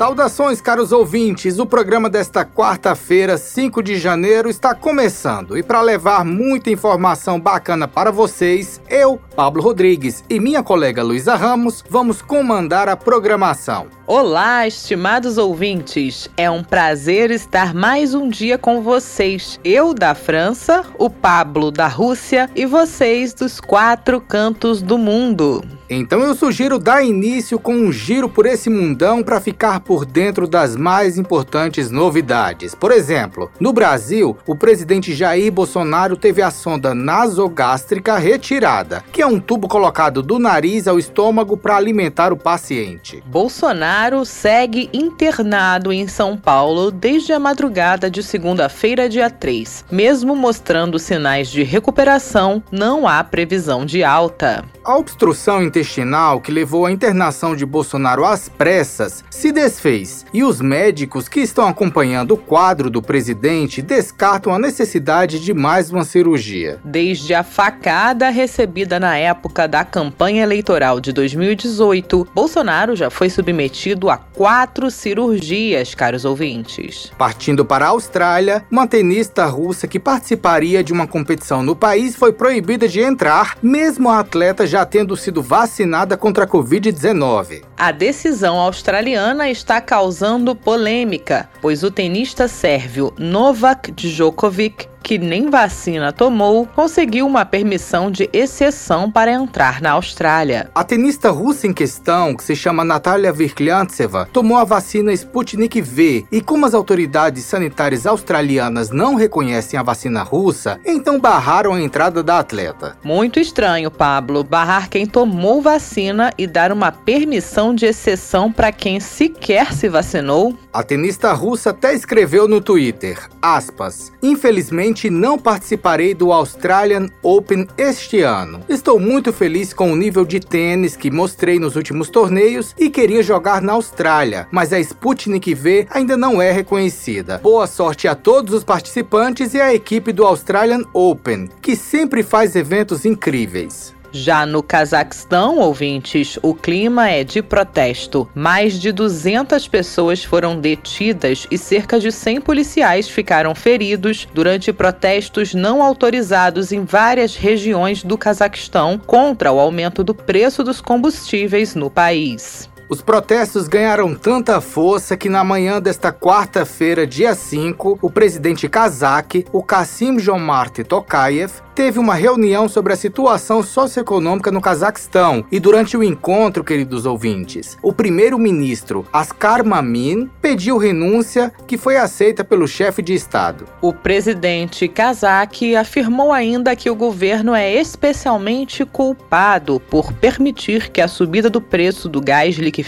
Saudações, caros ouvintes! O programa desta quarta-feira, 5 de janeiro, está começando. E para levar muita informação bacana para vocês, eu, Pablo Rodrigues e minha colega Luísa Ramos vamos comandar a programação. Olá, estimados ouvintes! É um prazer estar mais um dia com vocês. Eu da França, o Pablo da Rússia e vocês dos quatro cantos do mundo. Então eu sugiro dar início com um giro por esse mundão para ficar por dentro das mais importantes novidades. Por exemplo, no Brasil, o presidente Jair Bolsonaro teve a sonda nasogástrica retirada, que é um tubo colocado do nariz ao estômago para alimentar o paciente. Bolsonaro segue internado em São Paulo desde a madrugada de segunda-feira, dia 3. Mesmo mostrando sinais de recuperação, não há previsão de alta. A obstrução intestinal que levou à internação de Bolsonaro às pressas se desfez e os médicos que estão acompanhando o quadro do presidente descartam a necessidade de mais uma cirurgia. Desde a facada recebida na época da campanha eleitoral de 2018, Bolsonaro já foi submetido a quatro cirurgias, caros ouvintes. Partindo para a Austrália, uma tenista russa que participaria de uma competição no país foi proibida de entrar, mesmo a atleta já tendo sido vacinada contra a Covid-19. A decisão australiana está causando polêmica, pois o tenista sérvio Novak Djokovic que nem vacina tomou, conseguiu uma permissão de exceção para entrar na Austrália. A tenista russa em questão, que se chama Natalia Virkliantseva, tomou a vacina Sputnik V e como as autoridades sanitárias australianas não reconhecem a vacina russa, então barraram a entrada da atleta. Muito estranho, Pablo, barrar quem tomou vacina e dar uma permissão de exceção para quem sequer se vacinou. A tenista russa até escreveu no Twitter, aspas, infelizmente não participarei do Australian Open este ano. Estou muito feliz com o nível de tênis que mostrei nos últimos torneios e queria jogar na Austrália, mas a Sputnik V ainda não é reconhecida. Boa sorte a todos os participantes e à equipe do Australian Open, que sempre faz eventos incríveis. Já no Cazaquistão, ouvintes, o clima é de protesto. Mais de 200 pessoas foram detidas e cerca de 100 policiais ficaram feridos durante protestos não autorizados em várias regiões do Cazaquistão contra o aumento do preço dos combustíveis no país. Os protestos ganharam tanta força que na manhã desta quarta-feira, dia 5, o presidente kazakh, o Kassim Jomart Tokayev, teve uma reunião sobre a situação socioeconômica no Cazaquistão e durante o encontro, queridos ouvintes, o primeiro-ministro Askar Mamin pediu renúncia que foi aceita pelo chefe de Estado. O presidente kazakh afirmou ainda que o governo é especialmente culpado por permitir que a subida do preço do gás liquefeito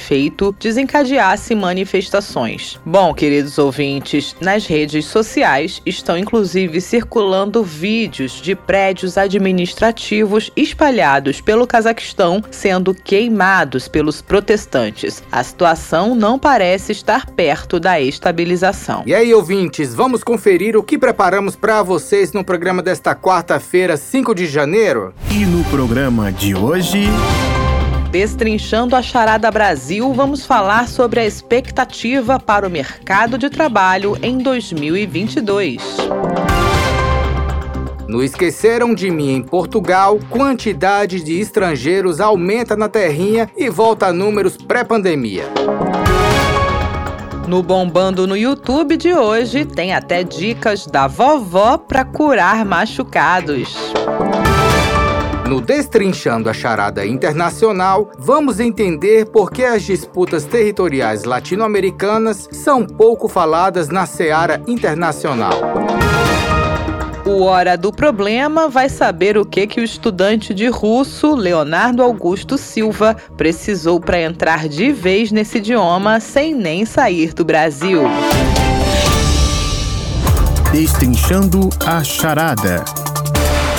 desencadeasse manifestações. Bom, queridos ouvintes, nas redes sociais estão inclusive circulando vídeos de pré prédios administrativos espalhados pelo Cazaquistão sendo queimados pelos protestantes. A situação não parece estar perto da estabilização. E aí, ouvintes, vamos conferir o que preparamos para vocês no programa desta quarta-feira, 5 de janeiro? E no programa de hoje. Destrinchando a Charada Brasil, vamos falar sobre a expectativa para o mercado de trabalho em 2022. No Esqueceram de Mim em Portugal, quantidade de estrangeiros aumenta na terrinha e volta a números pré-pandemia. No Bombando no YouTube de hoje, tem até dicas da vovó para curar machucados. No Destrinchando a Charada Internacional, vamos entender por que as disputas territoriais latino-americanas são pouco faladas na seara internacional. O Hora do Problema vai saber o que, que o estudante de russo, Leonardo Augusto Silva, precisou para entrar de vez nesse idioma sem nem sair do Brasil. Destrinchando a charada.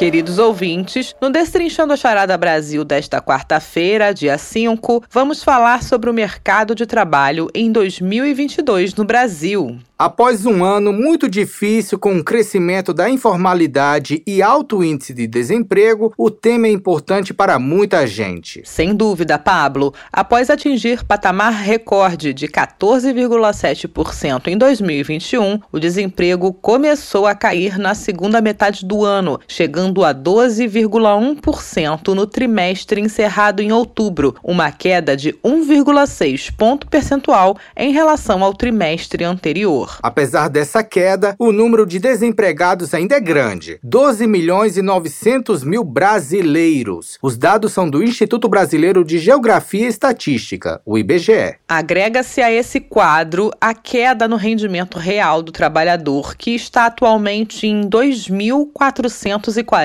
Queridos ouvintes, no Destrinchando a Charada Brasil desta quarta-feira, dia 5, vamos falar sobre o mercado de trabalho em 2022 no Brasil. Após um ano muito difícil com o crescimento da informalidade e alto índice de desemprego, o tema é importante para muita gente. Sem dúvida, Pablo. Após atingir patamar recorde de 14,7% em 2021, o desemprego começou a cair na segunda metade do ano, chegando a 12,1% no trimestre encerrado em outubro, uma queda de 1,6 ponto percentual em relação ao trimestre anterior. Apesar dessa queda, o número de desempregados ainda é grande: 12 milhões e 900 mil brasileiros. Os dados são do Instituto Brasileiro de Geografia e Estatística, o IBGE. Agrega-se a esse quadro a queda no rendimento real do trabalhador, que está atualmente em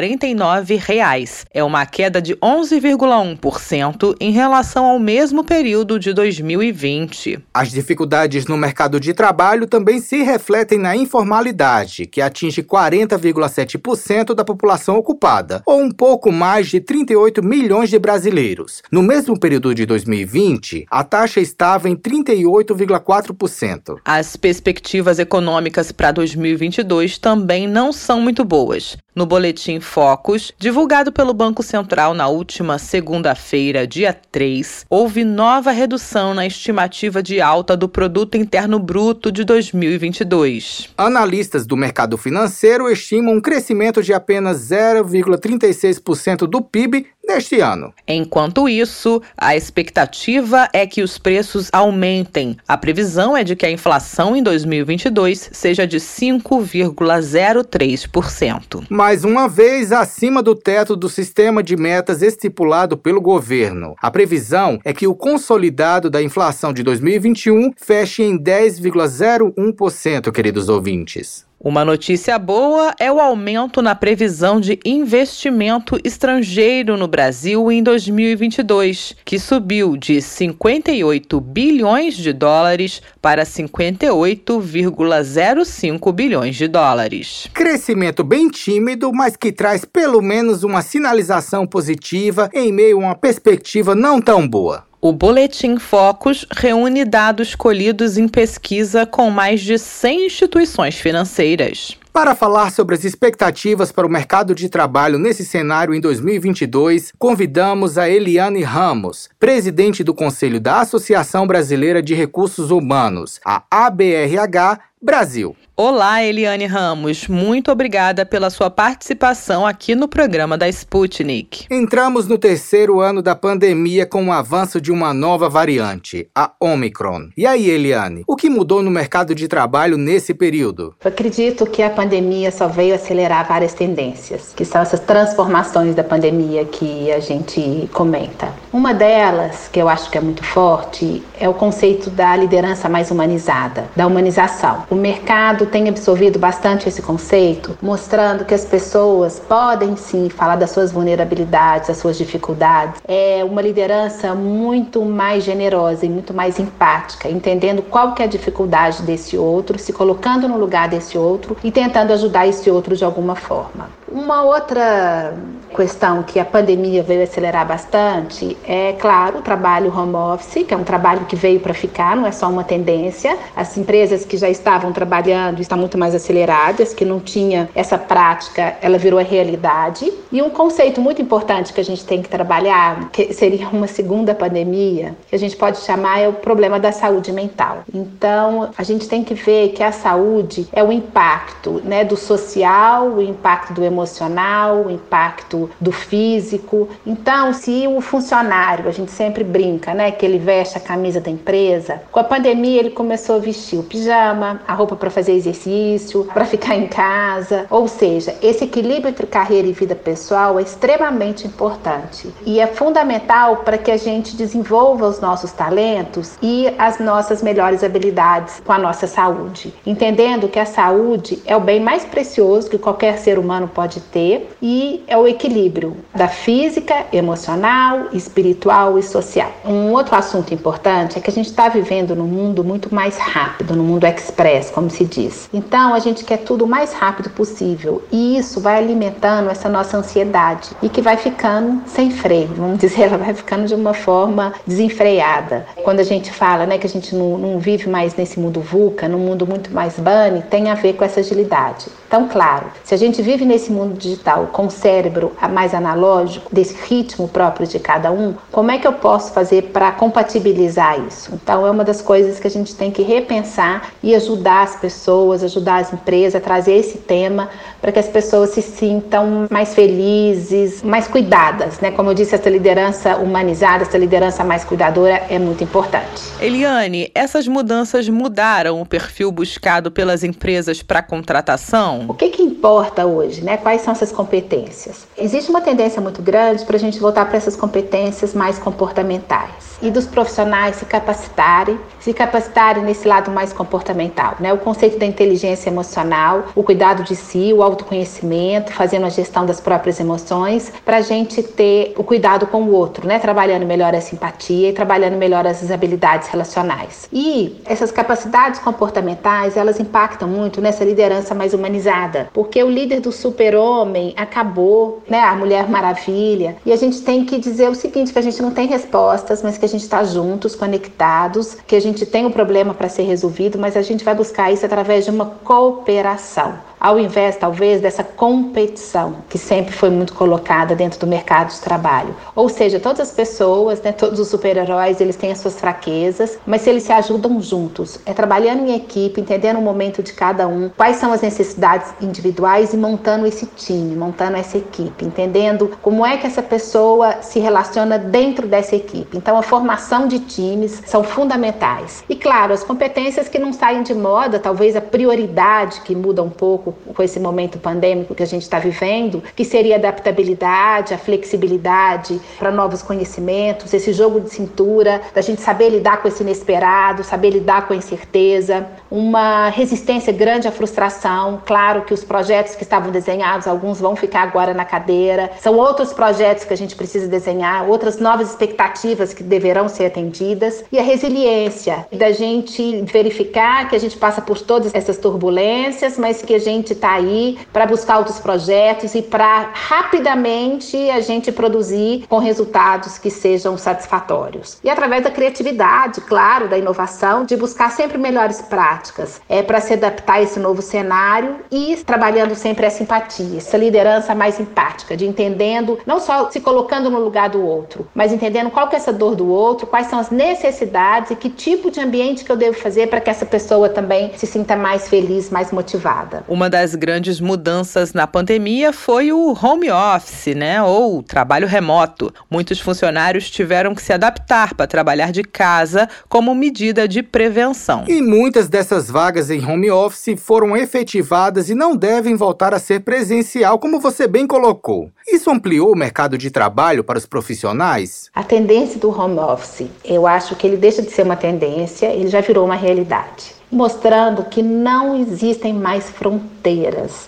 R$ 2.449. É uma queda de 11,1% em relação ao mesmo período de 2020. As dificuldades no mercado de trabalho também também se refletem na informalidade, que atinge 40,7% da população ocupada, ou um pouco mais de 38 milhões de brasileiros. No mesmo período de 2020, a taxa estava em 38,4%. As perspectivas econômicas para 2022 também não são muito boas. No boletim Focus, divulgado pelo Banco Central na última segunda-feira, dia 3, houve nova redução na estimativa de alta do produto interno bruto de 2022. Analistas do mercado financeiro estimam um crescimento de apenas 0,36% do PIB neste ano. Enquanto isso, a expectativa é que os preços aumentem. A previsão é de que a inflação em 2022 seja de 5,03%. Mais uma vez acima do teto do sistema de metas estipulado pelo governo. A previsão é que o consolidado da inflação de 2021 feche em 10,01%, queridos ouvintes. Uma notícia boa é o aumento na previsão de investimento estrangeiro no Brasil em 2022, que subiu de 58 bilhões de dólares para 58,05 bilhões de dólares. Crescimento bem tímido, mas que traz pelo menos uma sinalização positiva em meio a uma perspectiva não tão boa. O Boletim Focus reúne dados colhidos em pesquisa com mais de 100 instituições financeiras. Para falar sobre as expectativas para o mercado de trabalho nesse cenário em 2022, convidamos a Eliane Ramos, presidente do Conselho da Associação Brasileira de Recursos Humanos, a ABRH Brasil. Olá, Eliane Ramos. Muito obrigada pela sua participação aqui no programa da Sputnik. Entramos no terceiro ano da pandemia com o avanço de uma nova variante, a Omicron. E aí, Eliane, o que mudou no mercado de trabalho nesse período? Eu acredito que a pandemia só veio acelerar várias tendências, que são essas transformações da pandemia que a gente comenta. Uma delas, que eu acho que é muito forte, é o conceito da liderança mais humanizada, da humanização. O mercado tem absorvido bastante esse conceito, mostrando que as pessoas podem sim falar das suas vulnerabilidades, das suas dificuldades. É uma liderança muito mais generosa e muito mais empática, entendendo qual que é a dificuldade desse outro, se colocando no lugar desse outro e tentando ajudar esse outro de alguma forma. Uma outra questão que a pandemia veio acelerar bastante é, claro, o trabalho home office, que é um trabalho que veio para ficar, não é só uma tendência. As empresas que já estavam trabalhando estão muito mais aceleradas, que não tinha essa prática, ela virou a realidade. E um conceito muito importante que a gente tem que trabalhar, que seria uma segunda pandemia, que a gente pode chamar é o problema da saúde mental. Então, a gente tem que ver que a saúde é o impacto, né, do social, o impacto do emocional, o impacto do físico. Então, se o funcionário, a gente sempre brinca, né, que ele veste a camisa da empresa, com a pandemia ele começou a vestir o pijama, a roupa para fazer exercício, para ficar em casa. Ou seja, esse equilíbrio entre carreira e vida pessoal é extremamente importante e é fundamental para que a gente desenvolva os nossos talentos e as nossas melhores habilidades com a nossa saúde, entendendo que a saúde é o bem mais precioso que qualquer ser humano pode ter e é o equilíbrio da física, emocional, espiritual e social. Um outro assunto importante é que a gente está vivendo num mundo muito mais rápido, no mundo express, como se diz. Então a gente quer tudo o mais rápido possível e isso vai alimentando essa nossa ansiedade e que vai ficando sem freio, vamos dizer, ela vai ficando de uma forma desenfreada. Quando a gente fala né, que a gente não, não vive mais nesse mundo VUCA, num mundo muito mais bunny, tem a ver com essa agilidade. Então, claro, se a gente vive nesse mundo digital com o cérebro mais analógico, desse ritmo próprio de cada um, como é que eu posso fazer para compatibilizar isso? Então, é uma das coisas que a gente tem que repensar e ajudar as pessoas, ajudar as empresas a trazer esse tema para que as pessoas se sintam mais felizes, mais cuidadas, né? Como eu disse, essa liderança humanizada, essa liderança mais cuidadora é muito importante. Eliane, essas mudanças mudaram o perfil buscado pelas empresas para contratação? O que, que importa hoje, né? Quais são essas competências? Existe uma tendência muito grande para a gente voltar para essas competências mais comportamentais e dos profissionais se capacitarem, se capacitarem nesse lado mais comportamental, né? O conceito da inteligência emocional, o cuidado de si, o autoconhecimento, fazendo a gestão das próprias emoções, para a gente ter o cuidado com o outro, né? Trabalhando melhor a simpatia e trabalhando melhor as habilidades relacionais. E essas capacidades comportamentais, elas impactam muito nessa liderança mais humanizada, porque o líder do super-homem acabou, né? A Mulher Maravilha. E a gente tem que dizer o seguinte, que a gente não tem respostas, mas que a gente está juntos, conectados, que a gente tem um problema para ser resolvido, mas a gente vai buscar isso através de uma cooperação ao invés talvez dessa competição que sempre foi muito colocada dentro do mercado de trabalho. Ou seja, todas as pessoas, né, todos os super-heróis, eles têm as suas fraquezas, mas se eles se ajudam juntos, é trabalhando em equipe, entendendo o momento de cada um, quais são as necessidades individuais e montando esse time, montando essa equipe, entendendo como é que essa pessoa se relaciona dentro dessa equipe. Então, a formação de times são fundamentais. E claro, as competências que não saem de moda, talvez a prioridade que muda um pouco com esse momento pandêmico que a gente está vivendo, que seria a adaptabilidade, a flexibilidade para novos conhecimentos, esse jogo de cintura, da gente saber lidar com esse inesperado, saber lidar com a incerteza, uma resistência grande à frustração. Claro que os projetos que estavam desenhados, alguns vão ficar agora na cadeira, são outros projetos que a gente precisa desenhar, outras novas expectativas que deverão ser atendidas, e a resiliência da gente verificar que a gente passa por todas essas turbulências, mas que a gente está aí para buscar outros projetos e para rapidamente a gente produzir com resultados que sejam satisfatórios. E através da criatividade, claro, da inovação, de buscar sempre melhores práticas. É para se adaptar a esse novo cenário e trabalhando sempre essa empatia, essa liderança mais empática, de entendendo, não só se colocando no lugar do outro, mas entendendo qual que é essa dor do outro, quais são as necessidades e que tipo de ambiente que eu devo fazer para que essa pessoa também se sinta mais feliz, mais motivada. Uma uma das grandes mudanças na pandemia foi o home office, né, ou trabalho remoto. Muitos funcionários tiveram que se adaptar para trabalhar de casa como medida de prevenção. E muitas dessas vagas em home office foram efetivadas e não devem voltar a ser presencial, como você bem colocou. Isso ampliou o mercado de trabalho para os profissionais? A tendência do home office, eu acho que ele deixa de ser uma tendência, ele já virou uma realidade mostrando que não existem mais fronteiras,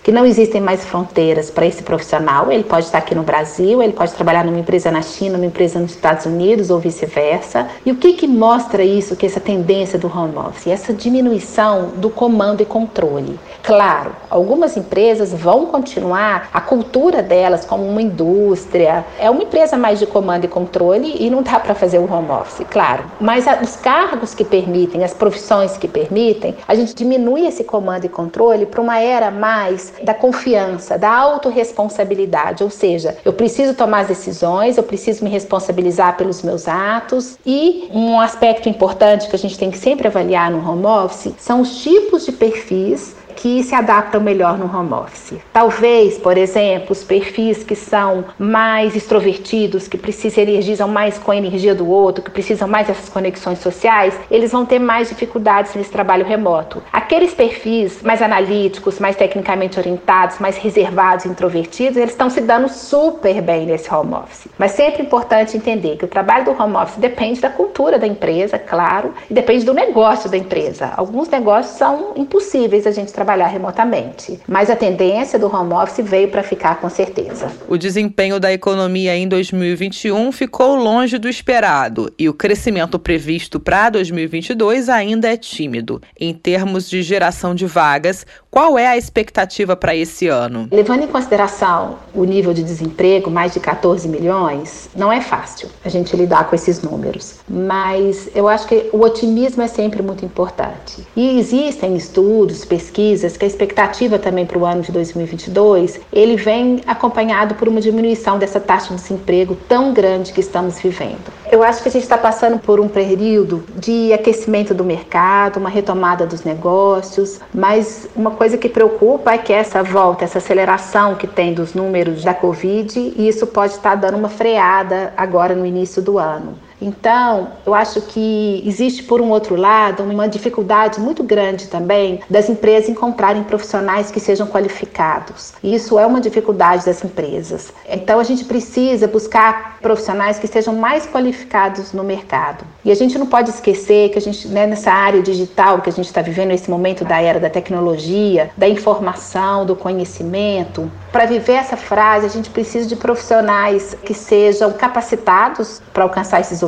que não existem mais fronteiras para esse profissional. Ele pode estar aqui no Brasil, ele pode trabalhar numa empresa na China, numa empresa nos Estados Unidos ou vice-versa. E o que, que mostra isso, que essa tendência do home office? Essa diminuição do comando e controle. Claro, algumas empresas vão continuar a cultura delas como uma indústria, é uma empresa mais de comando e controle e não dá para fazer o home office, claro. Mas os cargos que permitem, as profissões que permitem, a gente diminui esse comando e controle para uma era mais da confiança, da autorresponsabilidade, ou seja, eu preciso tomar as decisões, eu preciso me responsabilizar pelos meus atos. E um aspecto importante que a gente tem que sempre avaliar no home office são os tipos de perfis que se adaptam melhor no home office. Talvez, por exemplo, os perfis que são mais extrovertidos, que precisam energizam mais com a energia do outro, que precisam mais dessas conexões sociais, eles vão ter mais dificuldades nesse trabalho remoto. Aqueles perfis mais analíticos, mais tecnicamente orientados, mais reservados, introvertidos, eles estão se dando super bem nesse home office. Mas sempre é importante entender que o trabalho do home office depende da cultura da empresa, claro, e depende do negócio da empresa. Alguns negócios são impossíveis a gente trabalhar trabalhar remotamente. Mas a tendência do home office veio para ficar com certeza. O desempenho da economia em 2021 ficou longe do esperado e o crescimento previsto para 2022 ainda é tímido. Em termos de geração de vagas, qual é a expectativa para esse ano? Levando em consideração o nível de desemprego, mais de 14 milhões, não é fácil a gente lidar com esses números. Mas eu acho que o otimismo é sempre muito importante. E existem estudos, pesquisas, que a expectativa também para o ano de 2022, ele vem acompanhado por uma diminuição dessa taxa de desemprego tão grande que estamos vivendo. Eu acho que a gente está passando por um período de aquecimento do mercado, uma retomada dos negócios, mas uma coisa que preocupa é que essa volta, essa aceleração que tem dos números da Covid, e isso pode estar dando uma freada agora no início do ano. Então, eu acho que existe, por um outro lado, uma dificuldade muito grande também das empresas encontrarem profissionais que sejam qualificados. Isso é uma dificuldade das empresas. Então, a gente precisa buscar profissionais que sejam mais qualificados no mercado. E a gente não pode esquecer que a gente, né, nessa área digital que a gente está vivendo nesse momento da era da tecnologia, da informação, do conhecimento, para viver essa frase, a gente precisa de profissionais que sejam capacitados para alcançar esses objetivos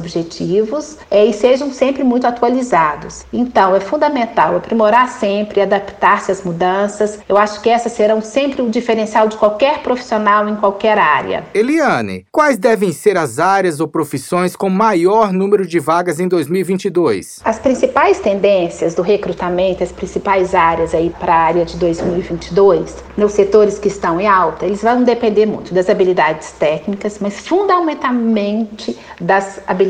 é, e sejam sempre muito atualizados. Então, é fundamental aprimorar sempre, adaptar-se às mudanças. Eu acho que essas serão sempre o diferencial de qualquer profissional em qualquer área. Eliane, quais devem ser as áreas ou profissões com maior número de vagas em 2022? As principais tendências do recrutamento, as principais áreas aí para a área de 2022, nos setores que estão em alta, eles vão depender muito das habilidades técnicas, mas fundamentalmente das habilidades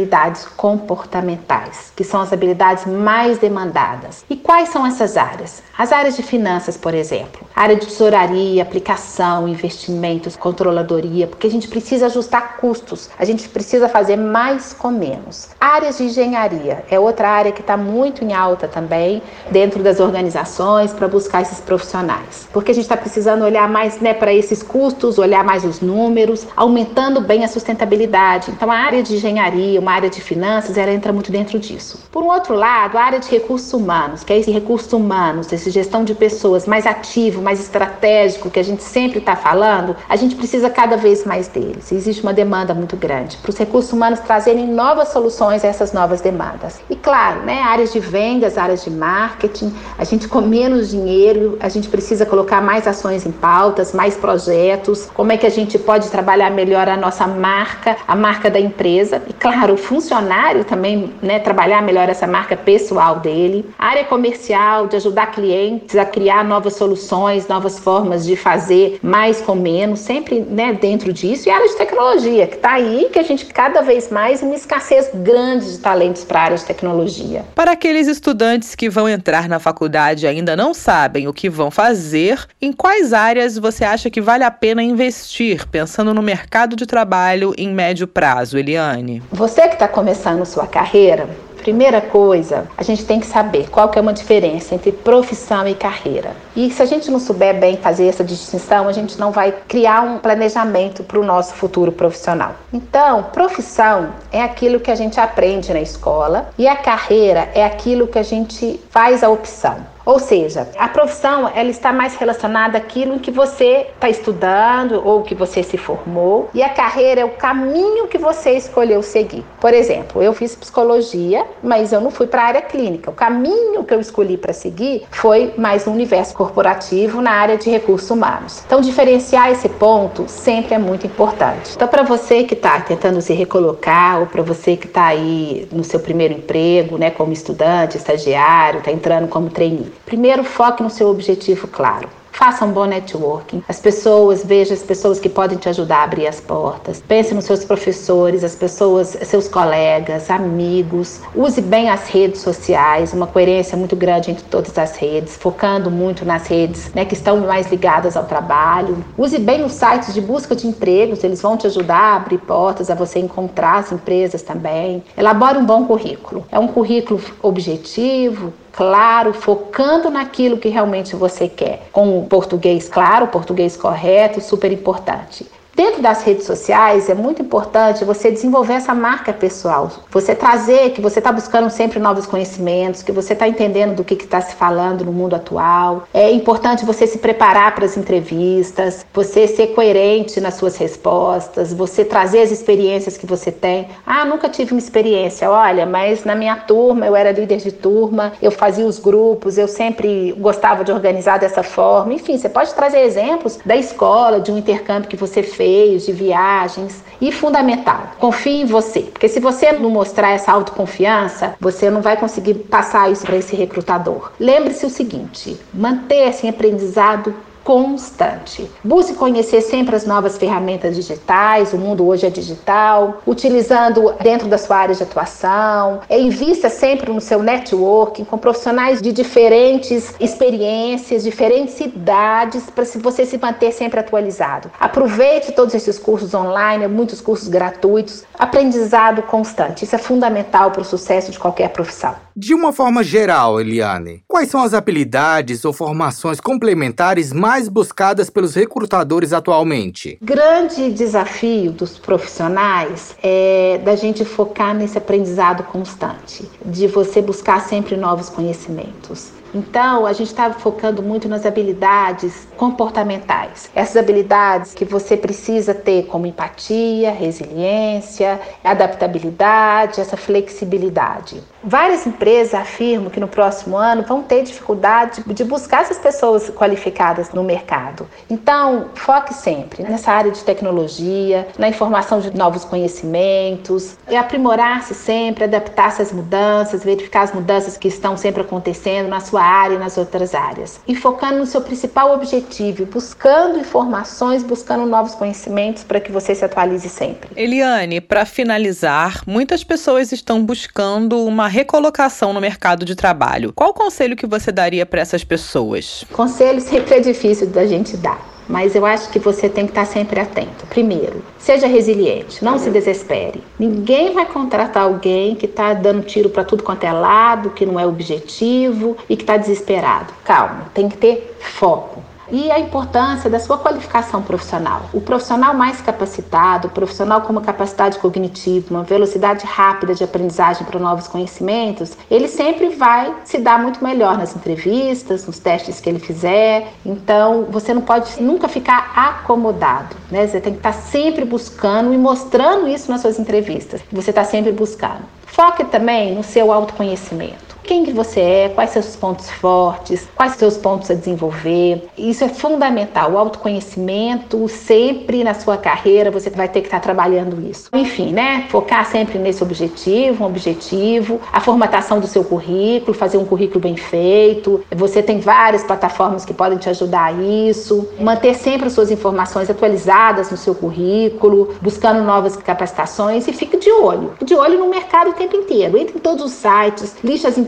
comportamentais, que são as habilidades mais demandadas. E quais são essas áreas? As áreas de finanças, por exemplo, área de tesouraria, aplicação, investimentos, controladoria, porque a gente precisa ajustar custos, a gente precisa fazer mais com menos. Áreas de engenharia é outra área que está muito em alta também dentro das organizações para buscar esses profissionais, porque a gente está precisando olhar mais né, para esses custos, olhar mais os números, aumentando bem a sustentabilidade. Então, a área de engenharia, uma área de finanças, ela entra muito dentro disso. Por um outro lado, a área de recursos humanos, que é esse recursos humanos, esse gestão de pessoas mais ativo, mais estratégico, que a gente sempre está falando, a gente precisa cada vez mais deles. Existe uma demanda muito grande para os recursos humanos trazerem novas soluções a essas novas demandas. E claro, né, áreas de vendas, áreas de marketing, a gente com menos dinheiro, a gente precisa colocar mais ações em pautas, mais projetos, como é que a gente pode trabalhar melhor a nossa marca, a marca da empresa. E claro, funcionário também, né, trabalhar melhor essa marca pessoal dele. A área comercial, de ajudar clientes a criar novas soluções, novas formas de fazer mais com menos, sempre né, dentro disso. E a área de tecnologia, que está aí, que a gente cada vez mais uma escassez grande de talentos para a área de tecnologia. Para aqueles estudantes que vão entrar na faculdade e ainda não sabem o que vão fazer, em quais áreas você acha que vale a pena investir, pensando no mercado de trabalho em médio prazo, Eliane? Você que está começando sua carreira, Primeira coisa, a gente tem que saber qual que é uma diferença entre profissão e carreira. E se a gente não souber bem fazer essa distinção, a gente não vai criar um planejamento para o nosso futuro profissional. Então, profissão é aquilo que a gente aprende na escola e a carreira é aquilo que a gente faz a opção. Ou seja, a profissão ela está mais relacionada àquilo em que você está estudando ou que você se formou, e a carreira é o caminho que você escolheu seguir. Por exemplo, eu fiz psicologia, mas eu não fui para a área clínica. O caminho que eu escolhi para seguir foi mais um universo corporativo na área de recursos humanos. Então, diferenciar esse ponto sempre é muito importante. Então, para você que está tentando se recolocar, ou para você que está aí no seu primeiro emprego, né, como estudante, estagiário, está entrando como trainee, Primeiro, foque no seu objetivo claro. Faça um bom networking. As pessoas, veja as pessoas que podem te ajudar a abrir as portas. Pense nos seus professores, as pessoas, seus colegas, amigos. Use bem as redes sociais, uma coerência muito grande entre todas as redes, focando muito nas redes né, que estão mais ligadas ao trabalho. Use bem os sites de busca de empregos, eles vão te ajudar a abrir portas, a você encontrar as empresas também. Elabore um bom currículo. É um currículo objetivo, claro, focando naquilo que realmente você quer. Com o português claro, português correto, super importante. Dentro das redes sociais é muito importante você desenvolver essa marca pessoal. Você trazer que você está buscando sempre novos conhecimentos, que você está entendendo do que está se falando no mundo atual. É importante você se preparar para as entrevistas, você ser coerente nas suas respostas, você trazer as experiências que você tem. Ah, nunca tive uma experiência. Olha, mas na minha turma eu era líder de turma, eu fazia os grupos, eu sempre gostava de organizar dessa forma. Enfim, você pode trazer exemplos da escola, de um intercâmbio que você fez, de viagens. E fundamental, confie em você. Porque se você não mostrar essa autoconfiança, você não vai conseguir passar isso para esse recrutador. Lembre-se o seguinte: manter-se em aprendizado constante. Busque conhecer sempre as novas ferramentas digitais, o mundo hoje é digital, utilizando dentro da sua área de atuação. Invista sempre no seu networking com profissionais de diferentes experiências, diferentes idades, para você se manter sempre atualizado. Aproveite todos esses cursos online, muitos cursos gratuitos, aprendizado constante. Isso é fundamental para o sucesso de qualquer profissão. De uma forma geral, Eliane, quais são as habilidades ou formações complementares mais buscadas pelos recrutadores atualmente? Grande desafio dos profissionais é da gente focar nesse aprendizado constante, de você buscar sempre novos conhecimentos. Então, a gente está focando muito nas habilidades comportamentais. Essas habilidades que você precisa ter, como empatia, resiliência, adaptabilidade, essa flexibilidade. Várias empresas afirmam que no próximo ano vão ter dificuldade de buscar essas pessoas qualificadas no mercado. Então, foque sempre nessa área de tecnologia, na informação de novos conhecimentos, e aprimorar-se sempre, adaptar-se às mudanças, verificar as mudanças que estão sempre acontecendo na sua área e nas outras áreas. E focando no seu principal objetivo, buscando informações, buscando novos conhecimentos para que você se atualize sempre. Eliane, para finalizar, muitas pessoas estão buscando uma recolocação no mercado de trabalho. Qual o conselho que você daria para essas pessoas? Conselho sempre é difícil da gente dar mas eu acho que você tem que estar sempre atento. Primeiro, seja resiliente, não se desespere. Ninguém vai contratar alguém que está dando tiro para tudo quanto é lado, que não é objetivo e que está desesperado. Calma, tem que ter foco e a importância da sua qualificação profissional. O profissional mais capacitado, o profissional com uma capacidade cognitiva, uma velocidade rápida de aprendizagem para novos conhecimentos, ele sempre vai se dar muito melhor nas entrevistas, nos testes que ele fizer. Então, você não pode nunca ficar acomodado, né? Você tem que estar sempre buscando e mostrando isso nas suas entrevistas. Você está sempre buscando. Foque também no seu autoconhecimento quem que você é, quais seus pontos fortes, quais seus pontos a desenvolver. Isso é fundamental. O autoconhecimento, sempre na sua carreira, você vai ter que estar trabalhando isso. Enfim, né? Focar sempre nesse objetivo, um objetivo, a formatação do seu currículo, fazer um currículo bem feito. Você tem várias plataformas que podem te ajudar a isso. Manter sempre as suas informações atualizadas no seu currículo, buscando novas capacitações e fique de olho. De olho no mercado o tempo inteiro. Entre em todos os sites, liste as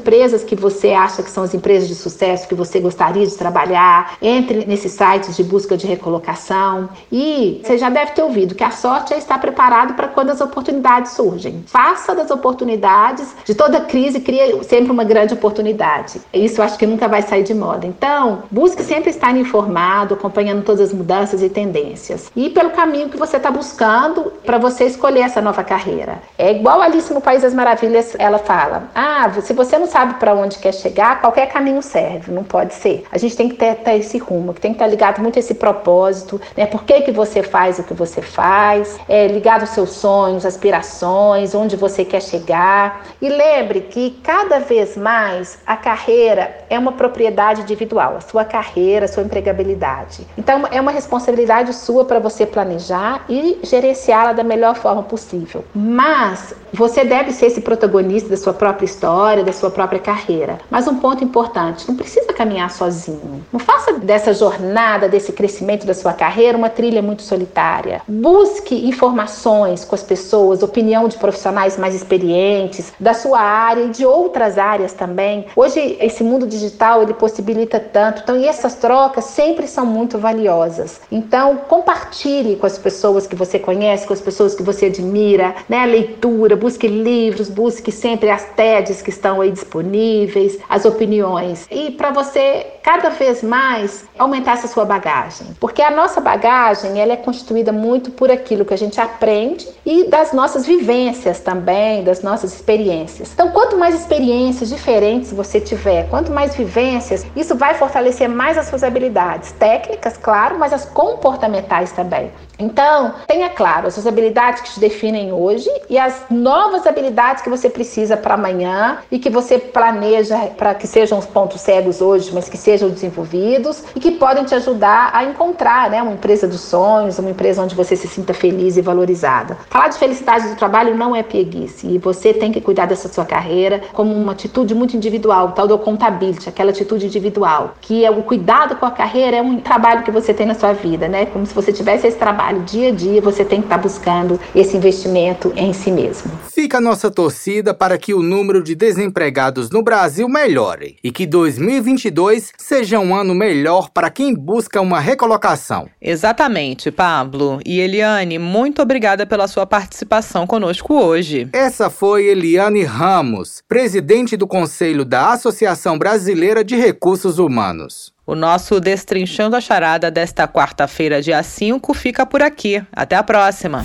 que você acha que são as empresas de sucesso que você gostaria de trabalhar, entre nesses sites de busca de recolocação e você já deve ter ouvido que a sorte é estar preparado para quando as oportunidades surgem. Faça das oportunidades, de toda crise cria sempre uma grande oportunidade. Isso eu acho que nunca vai sair de moda. Então, busque sempre estar informado, acompanhando todas as mudanças e tendências. E pelo caminho que você está buscando para você escolher essa nova carreira. É igual Alice no País das Maravilhas, ela fala: "Ah, se você não sabe para onde quer chegar, qualquer caminho serve, não pode ser. A gente tem que ter, ter esse rumo, tem que estar ligado muito a esse propósito, né? Por que, que você faz o que você faz, é, ligado aos seus sonhos, aspirações, onde você quer chegar. E lembre que cada vez mais a carreira é uma propriedade individual, a sua carreira, a sua empregabilidade. Então é uma responsabilidade sua para você planejar e gerenciá-la da melhor forma possível. Mas você deve ser esse protagonista da sua própria história, da sua própria carreira. Mas um ponto importante: não precisa caminhar sozinho. Não faça dessa jornada, desse crescimento da sua carreira, uma trilha muito solitária. Busque informações com as pessoas, opinião de profissionais mais experientes, da sua área e de outras áreas também. Hoje, esse mundo digital ele possibilita tanto. Então, e essas trocas sempre são muito valiosas. Então, compartilhe com as pessoas que você conhece, com as pessoas que você admira, né? A leitura, busque livros, busque sempre as TEDs que estão aí disponíveis, as opiniões. E para você cada vez mais aumentar essa sua bagagem, porque a nossa bagagem ela é constituída muito por aquilo que a gente aprende e das nossas vivências também, das nossas experiências. Então, quanto mais experiências diferentes você tiver, quanto mais vivências, isso vai fortalecer mais as suas habilidades técnicas, claro, mas as comportamentais também. Então, tenha claro as suas habilidades que te definem hoje e as novas habilidades que você precisa para amanhã e que você planeja para que sejam os pontos cegos hoje, mas que sejam desenvolvidos e que podem te ajudar a encontrar né, uma empresa dos sonhos, uma empresa onde você se sinta feliz e valorizada. Falar de felicidade do trabalho não é pieguice e você tem que cuidar dessa sua carreira como uma atitude muito individual, tal do contabilidade, aquela atitude individual, que é o cuidado com a carreira, é um trabalho que você tem na sua vida, né? Como se você tivesse esse trabalho dia a dia, você tem que estar buscando esse investimento em si mesmo. Fica a nossa torcida para que o número de desempregados no Brasil melhore e que 2022 seja um ano melhor para quem busca uma recolocação. Exatamente, Pablo. E Eliane, muito obrigada pela sua participação conosco hoje. Essa foi Eliane Ramos, presidente do Conselho da Associação Brasileira de Recursos Humanos. O nosso Destrinchando a Charada desta quarta-feira, dia 5, fica por aqui. Até a próxima!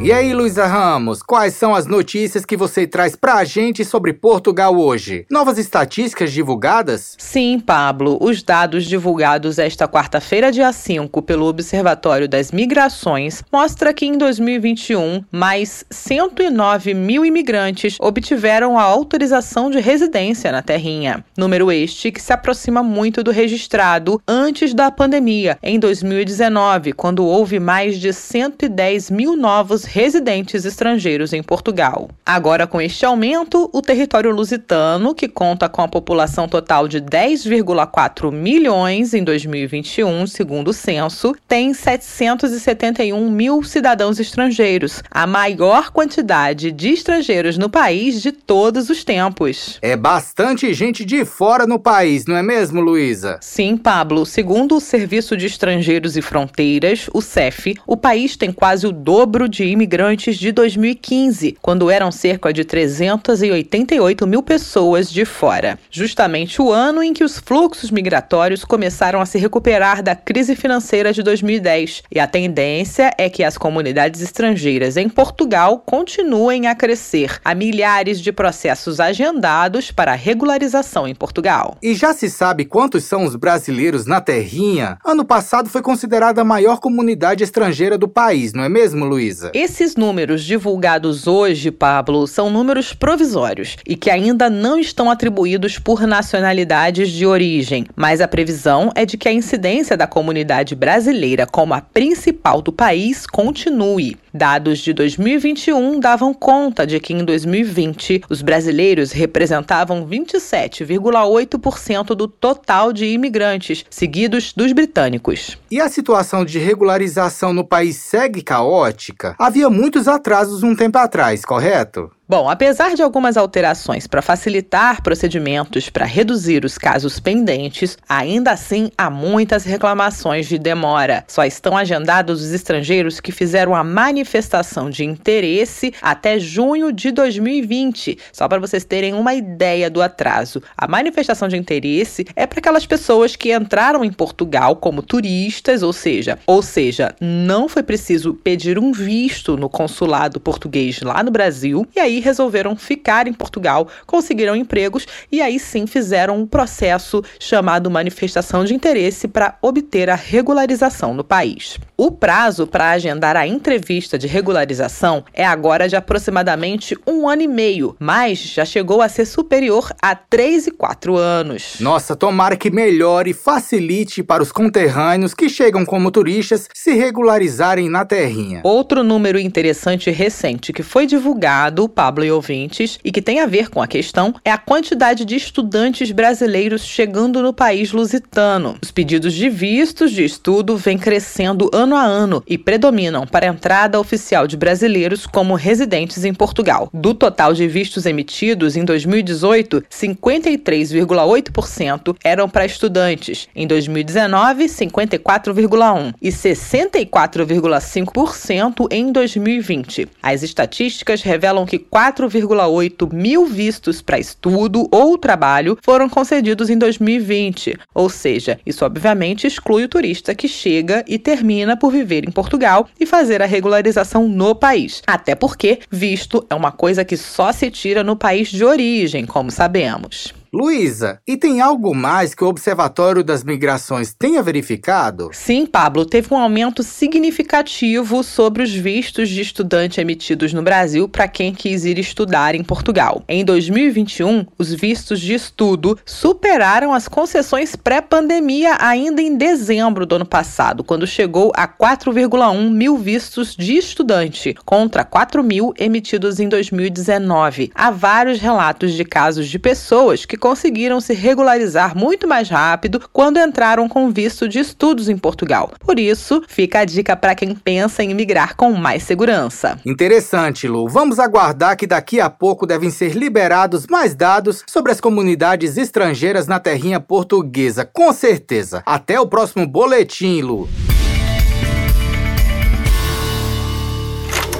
E aí, Luísa Ramos, quais são as notícias que você traz pra gente sobre Portugal hoje? Novas estatísticas divulgadas? Sim, Pablo. Os dados divulgados esta quarta-feira, dia 5, pelo Observatório das Migrações, mostra que em 2021, mais 109 mil imigrantes obtiveram a autorização de residência na terrinha. Número este que se aproxima muito do registrado antes da pandemia, em 2019, quando houve mais de 110 mil novos residentes estrangeiros em Portugal. Agora, com este aumento, o território lusitano, que conta com a população total de 10,4 milhões em 2021, segundo o censo, tem 771 mil cidadãos estrangeiros, a maior quantidade de estrangeiros no país de todos os tempos. É bastante gente de fora no país, não é mesmo, Luísa? Sim, Pablo. Segundo o Serviço de Estrangeiros e Fronteiras, o CEF, o país tem quase o dobro de imigrantes de 2015, quando eram cerca de 388 mil pessoas de fora. Justamente o ano em que os fluxos migratórios começaram a se recuperar da crise financeira de 2010. E a tendência é que as comunidades estrangeiras em Portugal continuem a crescer. Há milhares de processos agendados para regularização em Portugal. E já se sabe quantos são os brasileiros na Terrinha? Ano passado foi considerada a maior comunidade estrangeira do país, não é mesmo, Luísa? Esses números divulgados hoje, Pablo, são números provisórios e que ainda não estão atribuídos por nacionalidades de origem, mas a previsão é de que a incidência da comunidade brasileira como a principal do país continue. Dados de 2021 davam conta de que em 2020 os brasileiros representavam 27,8% do total de imigrantes, seguidos dos britânicos. E a situação de regularização no país segue caótica? Havia muitos atrasos um tempo atrás, correto? Bom, apesar de algumas alterações para facilitar procedimentos para reduzir os casos pendentes, ainda assim há muitas reclamações de demora. Só estão agendados os estrangeiros que fizeram a manifestação de interesse até junho de 2020. Só para vocês terem uma ideia do atraso. A manifestação de interesse é para aquelas pessoas que entraram em Portugal como turistas, ou seja, ou seja, não foi preciso pedir um visto no consulado português lá no Brasil e aí aí resolveram ficar em Portugal, conseguiram empregos e aí sim fizeram um processo chamado manifestação de interesse para obter a regularização no país. O prazo para agendar a entrevista de regularização é agora de aproximadamente um ano e meio, mas já chegou a ser superior a três e quatro anos. Nossa, tomara que melhore e facilite para os conterrâneos que chegam como turistas se regularizarem na terrinha. Outro número interessante recente que foi divulgado, Pablo e ouvintes, e que tem a ver com a questão, é a quantidade de estudantes brasileiros chegando no país lusitano. Os pedidos de vistos de estudo vêm crescendo ano a ano e predominam para a entrada oficial de brasileiros como residentes em Portugal. Do total de vistos emitidos em 2018, 53,8% eram para estudantes. Em 2019, 54,1% e 64,5% em 2020. As estatísticas revelam que 4,8 mil vistos para estudo ou trabalho foram concedidos em 2020, ou seja, isso obviamente exclui o turista que chega e termina por viver em Portugal e fazer a regularização no país. Até porque visto é uma coisa que só se tira no país de origem, como sabemos. Luísa, e tem algo mais que o Observatório das Migrações tenha verificado? Sim, Pablo, teve um aumento significativo sobre os vistos de estudante emitidos no Brasil para quem quis ir estudar em Portugal. Em 2021, os vistos de estudo superaram as concessões pré-pandemia ainda em dezembro do ano passado, quando chegou a 4,1 mil vistos de estudante, contra 4 mil emitidos em 2019. Há vários relatos de casos de pessoas que conseguiram se regularizar muito mais rápido quando entraram com visto de estudos em Portugal. Por isso, fica a dica para quem pensa em migrar com mais segurança. Interessante, Lu. Vamos aguardar que daqui a pouco devem ser liberados mais dados sobre as comunidades estrangeiras na terrinha portuguesa, com certeza. Até o próximo boletim, Lu.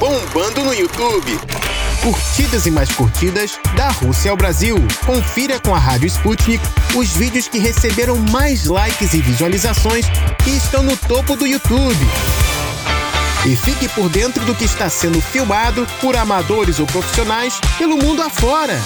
Bombando no YouTube curtidas e mais curtidas da Rússia ao Brasil. Confira com a Rádio Sputnik os vídeos que receberam mais likes e visualizações e estão no topo do YouTube. E fique por dentro do que está sendo filmado por amadores ou profissionais pelo mundo afora.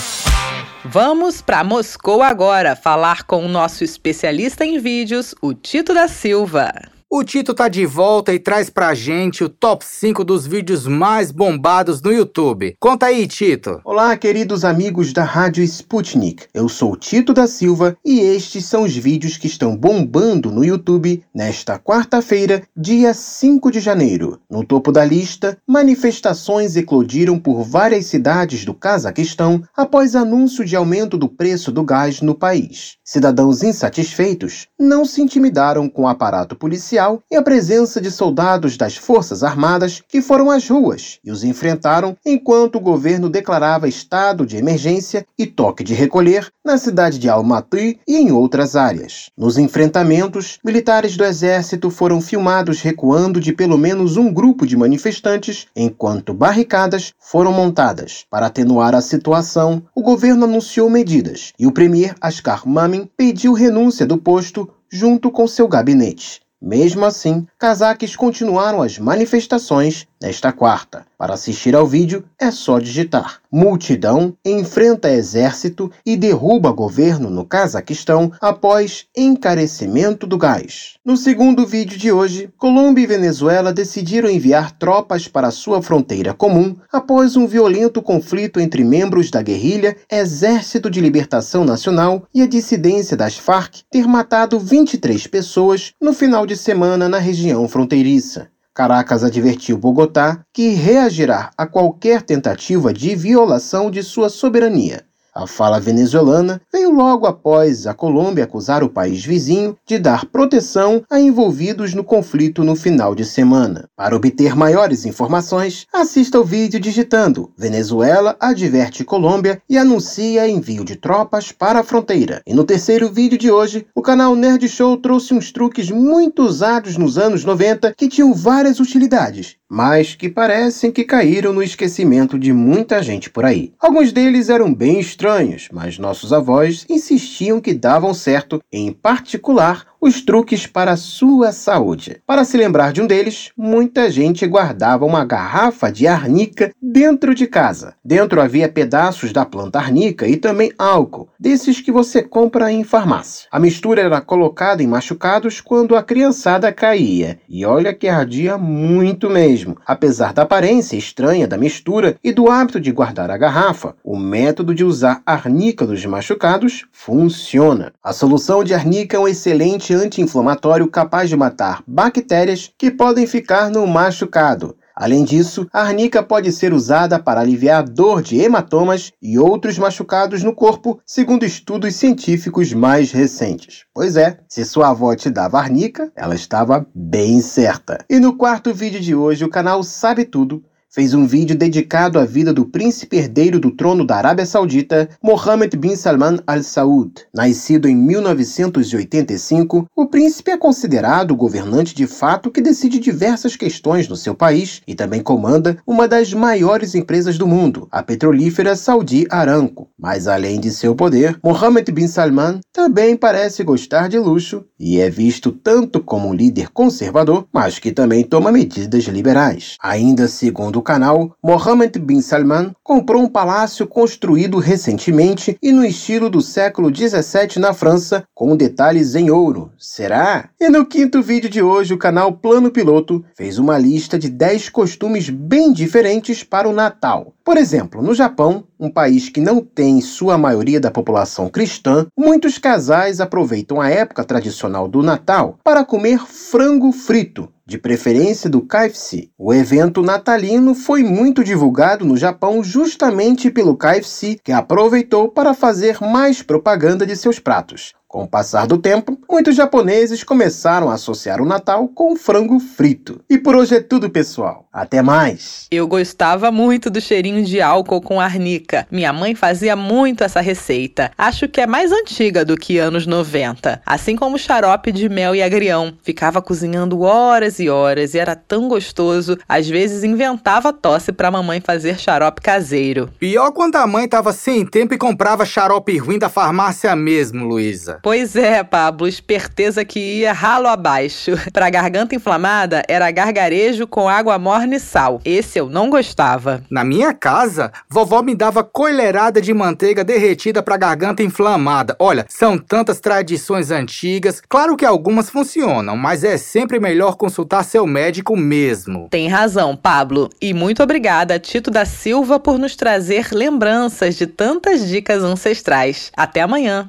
Vamos para Moscou agora falar com o nosso especialista em vídeos, o Tito da Silva. O Tito tá de volta e traz pra gente o top 5 dos vídeos mais bombados no YouTube. Conta aí, Tito. Olá, queridos amigos da Rádio Sputnik. Eu sou Tito da Silva e estes são os vídeos que estão bombando no YouTube nesta quarta-feira, dia 5 de janeiro. No topo da lista, manifestações eclodiram por várias cidades do Cazaquistão após anúncio de aumento do preço do gás no país. Cidadãos insatisfeitos não se intimidaram com o aparato policial e a presença de soldados das Forças Armadas que foram às ruas e os enfrentaram enquanto o governo declarava estado de emergência e toque de recolher na cidade de Almaty e em outras áreas. Nos enfrentamentos, militares do exército foram filmados recuando de pelo menos um grupo de manifestantes enquanto barricadas foram montadas. Para atenuar a situação, o governo anunciou medidas e o premier Askar Mami pediu renúncia do posto junto com seu gabinete. Mesmo assim, cazaques continuaram as manifestações nesta quarta. Para assistir ao vídeo, é só digitar. Multidão enfrenta exército e derruba governo no Cazaquistão após encarecimento do gás. No segundo vídeo de hoje, Colômbia e Venezuela decidiram enviar tropas para sua fronteira comum após um violento conflito entre membros da guerrilha Exército de Libertação Nacional e a dissidência das Farc ter matado 23 pessoas no final de semana na região fronteiriça. Caracas advertiu Bogotá que reagirá a qualquer tentativa de violação de sua soberania. A fala venezuelana veio logo após a Colômbia acusar o país vizinho de dar proteção a envolvidos no conflito no final de semana. Para obter maiores informações, assista ao vídeo digitando Venezuela adverte Colômbia e anuncia envio de tropas para a fronteira. E no terceiro vídeo de hoje, o canal Nerd Show trouxe uns truques muito usados nos anos 90 que tinham várias utilidades mas que parecem que caíram no esquecimento de muita gente por aí. Alguns deles eram bem estranhos, mas nossos avós insistiam que davam certo, em particular os truques para a sua saúde. Para se lembrar de um deles, muita gente guardava uma garrafa de arnica dentro de casa. Dentro havia pedaços da planta arnica e também álcool, desses que você compra em farmácia. A mistura era colocada em machucados quando a criançada caía, e olha que ardia muito mesmo. Apesar da aparência estranha da mistura e do hábito de guardar a garrafa, o método de usar arnica nos machucados funciona. A solução de arnica é um excelente anti-inflamatório capaz de matar bactérias que podem ficar no machucado. Além disso, a arnica pode ser usada para aliviar dor de hematomas e outros machucados no corpo, segundo estudos científicos mais recentes. Pois é, se sua avó te dava arnica, ela estava bem certa. E no quarto vídeo de hoje, o canal Sabe Tudo fez um vídeo dedicado à vida do príncipe herdeiro do trono da Arábia Saudita, Mohammed bin Salman Al Saud. Nascido em 1985, o príncipe é considerado o governante de fato que decide diversas questões no seu país e também comanda uma das maiores empresas do mundo, a petrolífera Saudi Aramco. Mas além de seu poder, Mohammed bin Salman também parece gostar de luxo e é visto tanto como um líder conservador, mas que também toma medidas liberais. Ainda segundo do canal, Mohammed bin Salman comprou um palácio construído recentemente e no estilo do século 17 na França, com detalhes em ouro. Será? E no quinto vídeo de hoje, o canal Plano Piloto fez uma lista de 10 costumes bem diferentes para o Natal. Por exemplo, no Japão, um país que não tem sua maioria da população cristã, muitos casais aproveitam a época tradicional do Natal para comer frango frito de preferência do KFC. O evento natalino foi muito divulgado no Japão justamente pelo KFC, que aproveitou para fazer mais propaganda de seus pratos. Com o passar do tempo, muitos japoneses começaram a associar o Natal com frango frito. E por hoje é tudo, pessoal. Até mais! Eu gostava muito do cheirinho de álcool com arnica. Minha mãe fazia muito essa receita. Acho que é mais antiga do que anos 90. Assim como xarope de mel e agrião. Ficava cozinhando horas e horas e era tão gostoso. Às vezes inventava tosse para mamãe fazer xarope caseiro. Pior quando a mãe tava sem tempo e comprava xarope ruim da farmácia mesmo, Luísa. Pois é, Pablo, esperteza que ia ralo abaixo. Pra garganta inflamada, era gargarejo com água morna e sal. Esse eu não gostava. Na minha casa, vovó me dava colherada de manteiga derretida pra garganta inflamada. Olha, são tantas tradições antigas. Claro que algumas funcionam, mas é sempre melhor consultar seu médico mesmo. Tem razão, Pablo. E muito obrigada, Tito da Silva, por nos trazer lembranças de tantas dicas ancestrais. Até amanhã.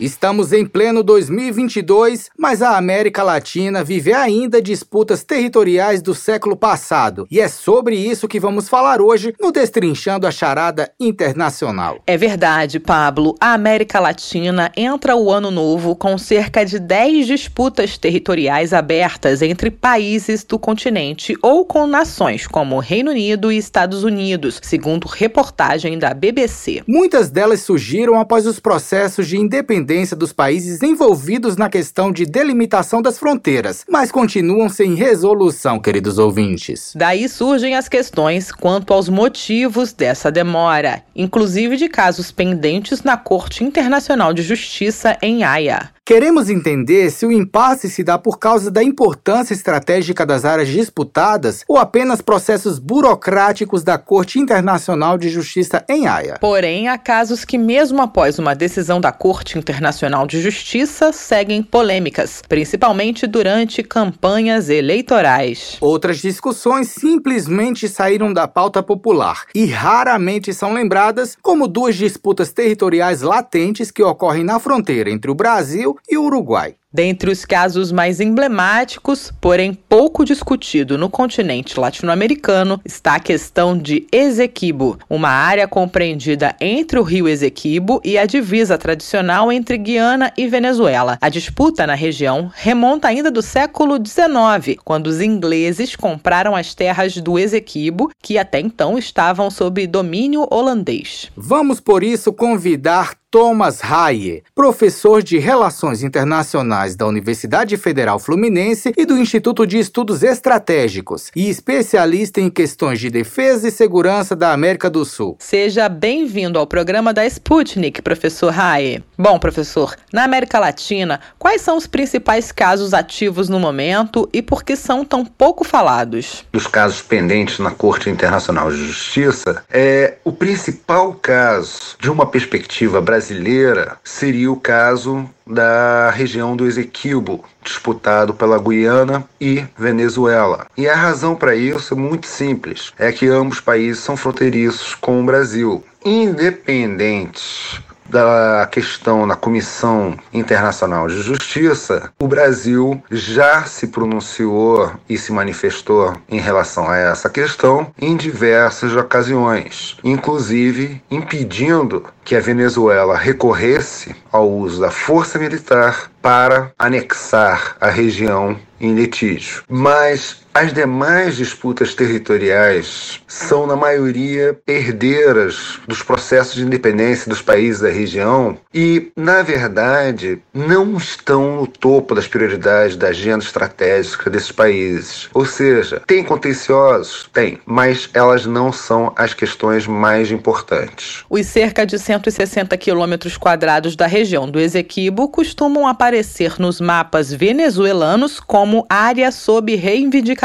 Estamos em pleno 2022, mas a América Latina vive ainda disputas territoriais do século passado. E é sobre isso que vamos falar hoje no Destrinchando a Charada Internacional. É verdade, Pablo. A América Latina entra o ano novo com cerca de 10 disputas territoriais abertas entre países do continente ou com nações como Reino Unido e Estados Unidos, segundo reportagem da BBC. Muitas delas surgiram após os processos de independência independência dos países envolvidos na questão de delimitação das fronteiras, mas continuam sem resolução, queridos ouvintes. Daí surgem as questões quanto aos motivos dessa demora, inclusive de casos pendentes na Corte Internacional de Justiça em Haia. Queremos entender se o impasse se dá por causa da importância estratégica das áreas disputadas ou apenas processos burocráticos da Corte Internacional de Justiça em Haia. Porém, há casos que, mesmo após uma decisão da Corte Internacional de Justiça, seguem polêmicas, principalmente durante campanhas eleitorais. Outras discussões simplesmente saíram da pauta popular e raramente são lembradas, como duas disputas territoriais latentes que ocorrem na fronteira entre o Brasil e o Uruguai. Dentre os casos mais emblemáticos, porém pouco discutido no continente latino-americano, está a questão de Esequibo, uma área compreendida entre o rio Esequibo e a divisa tradicional entre Guiana e Venezuela. A disputa na região remonta ainda do século XIX, quando os ingleses compraram as terras do Esequibo, que até então estavam sob domínio holandês. Vamos por isso convidar Thomas Haye, professor de Relações Internacionais da Universidade Federal Fluminense e do Instituto de Estudos Estratégicos e especialista em questões de defesa e segurança da América do Sul. Seja bem-vindo ao programa da Sputnik, professor Haye. Bom, professor, na América Latina, quais são os principais casos ativos no momento e por que são tão pouco falados? Dos casos pendentes na Corte Internacional de Justiça, é o principal caso de uma perspectiva brasileira seria o caso da região do Esequibo, disputado pela Guiana e Venezuela. E a razão para isso é muito simples: é que ambos países são fronteiriços com o Brasil. Independente da questão na Comissão Internacional de Justiça, o Brasil já se pronunciou e se manifestou em relação a essa questão em diversas ocasiões, inclusive impedindo que a Venezuela recorresse ao uso da força militar para anexar a região em litígio. Mas as demais disputas territoriais são, na maioria, herdeiras dos processos de independência dos países da região e, na verdade, não estão no topo das prioridades da agenda estratégica desses países. Ou seja, tem contenciosos? Tem, mas elas não são as questões mais importantes. Os cerca de 160 quilômetros quadrados da região do Esequibo costumam aparecer nos mapas venezuelanos como área sob reivindicação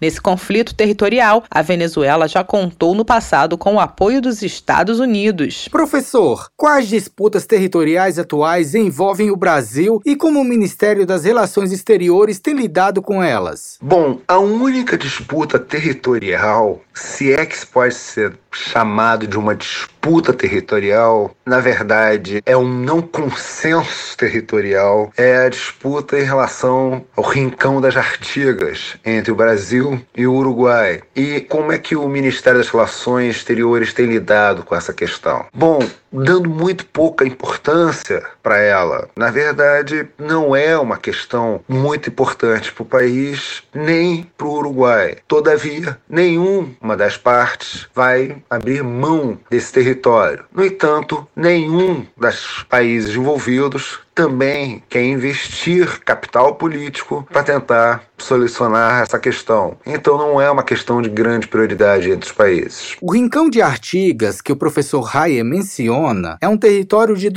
Nesse conflito territorial, a Venezuela já contou no passado com o apoio dos Estados Unidos. Professor, quais disputas territoriais atuais envolvem o Brasil e como o Ministério das Relações Exteriores tem lidado com elas? Bom, a única disputa territorial, se é que se pode ser chamado de uma disputa territorial, na verdade, é um não consenso territorial, é a disputa em relação ao rincão das Artigas entre o Brasil e o Uruguai. E como é que o Ministério das Relações Exteriores tem lidado com essa questão? Bom, dando muito pouca importância para ela. Na verdade, não é uma questão muito importante para o país nem para o Uruguai. Todavia, nenhuma das partes vai abrir mão desse território. No entanto, nenhum dos países envolvidos também quer investir capital político para tentar solucionar essa questão. Então não é uma questão de grande prioridade entre os países. O Rincão de Artigas, que o professor Raia menciona, é um território de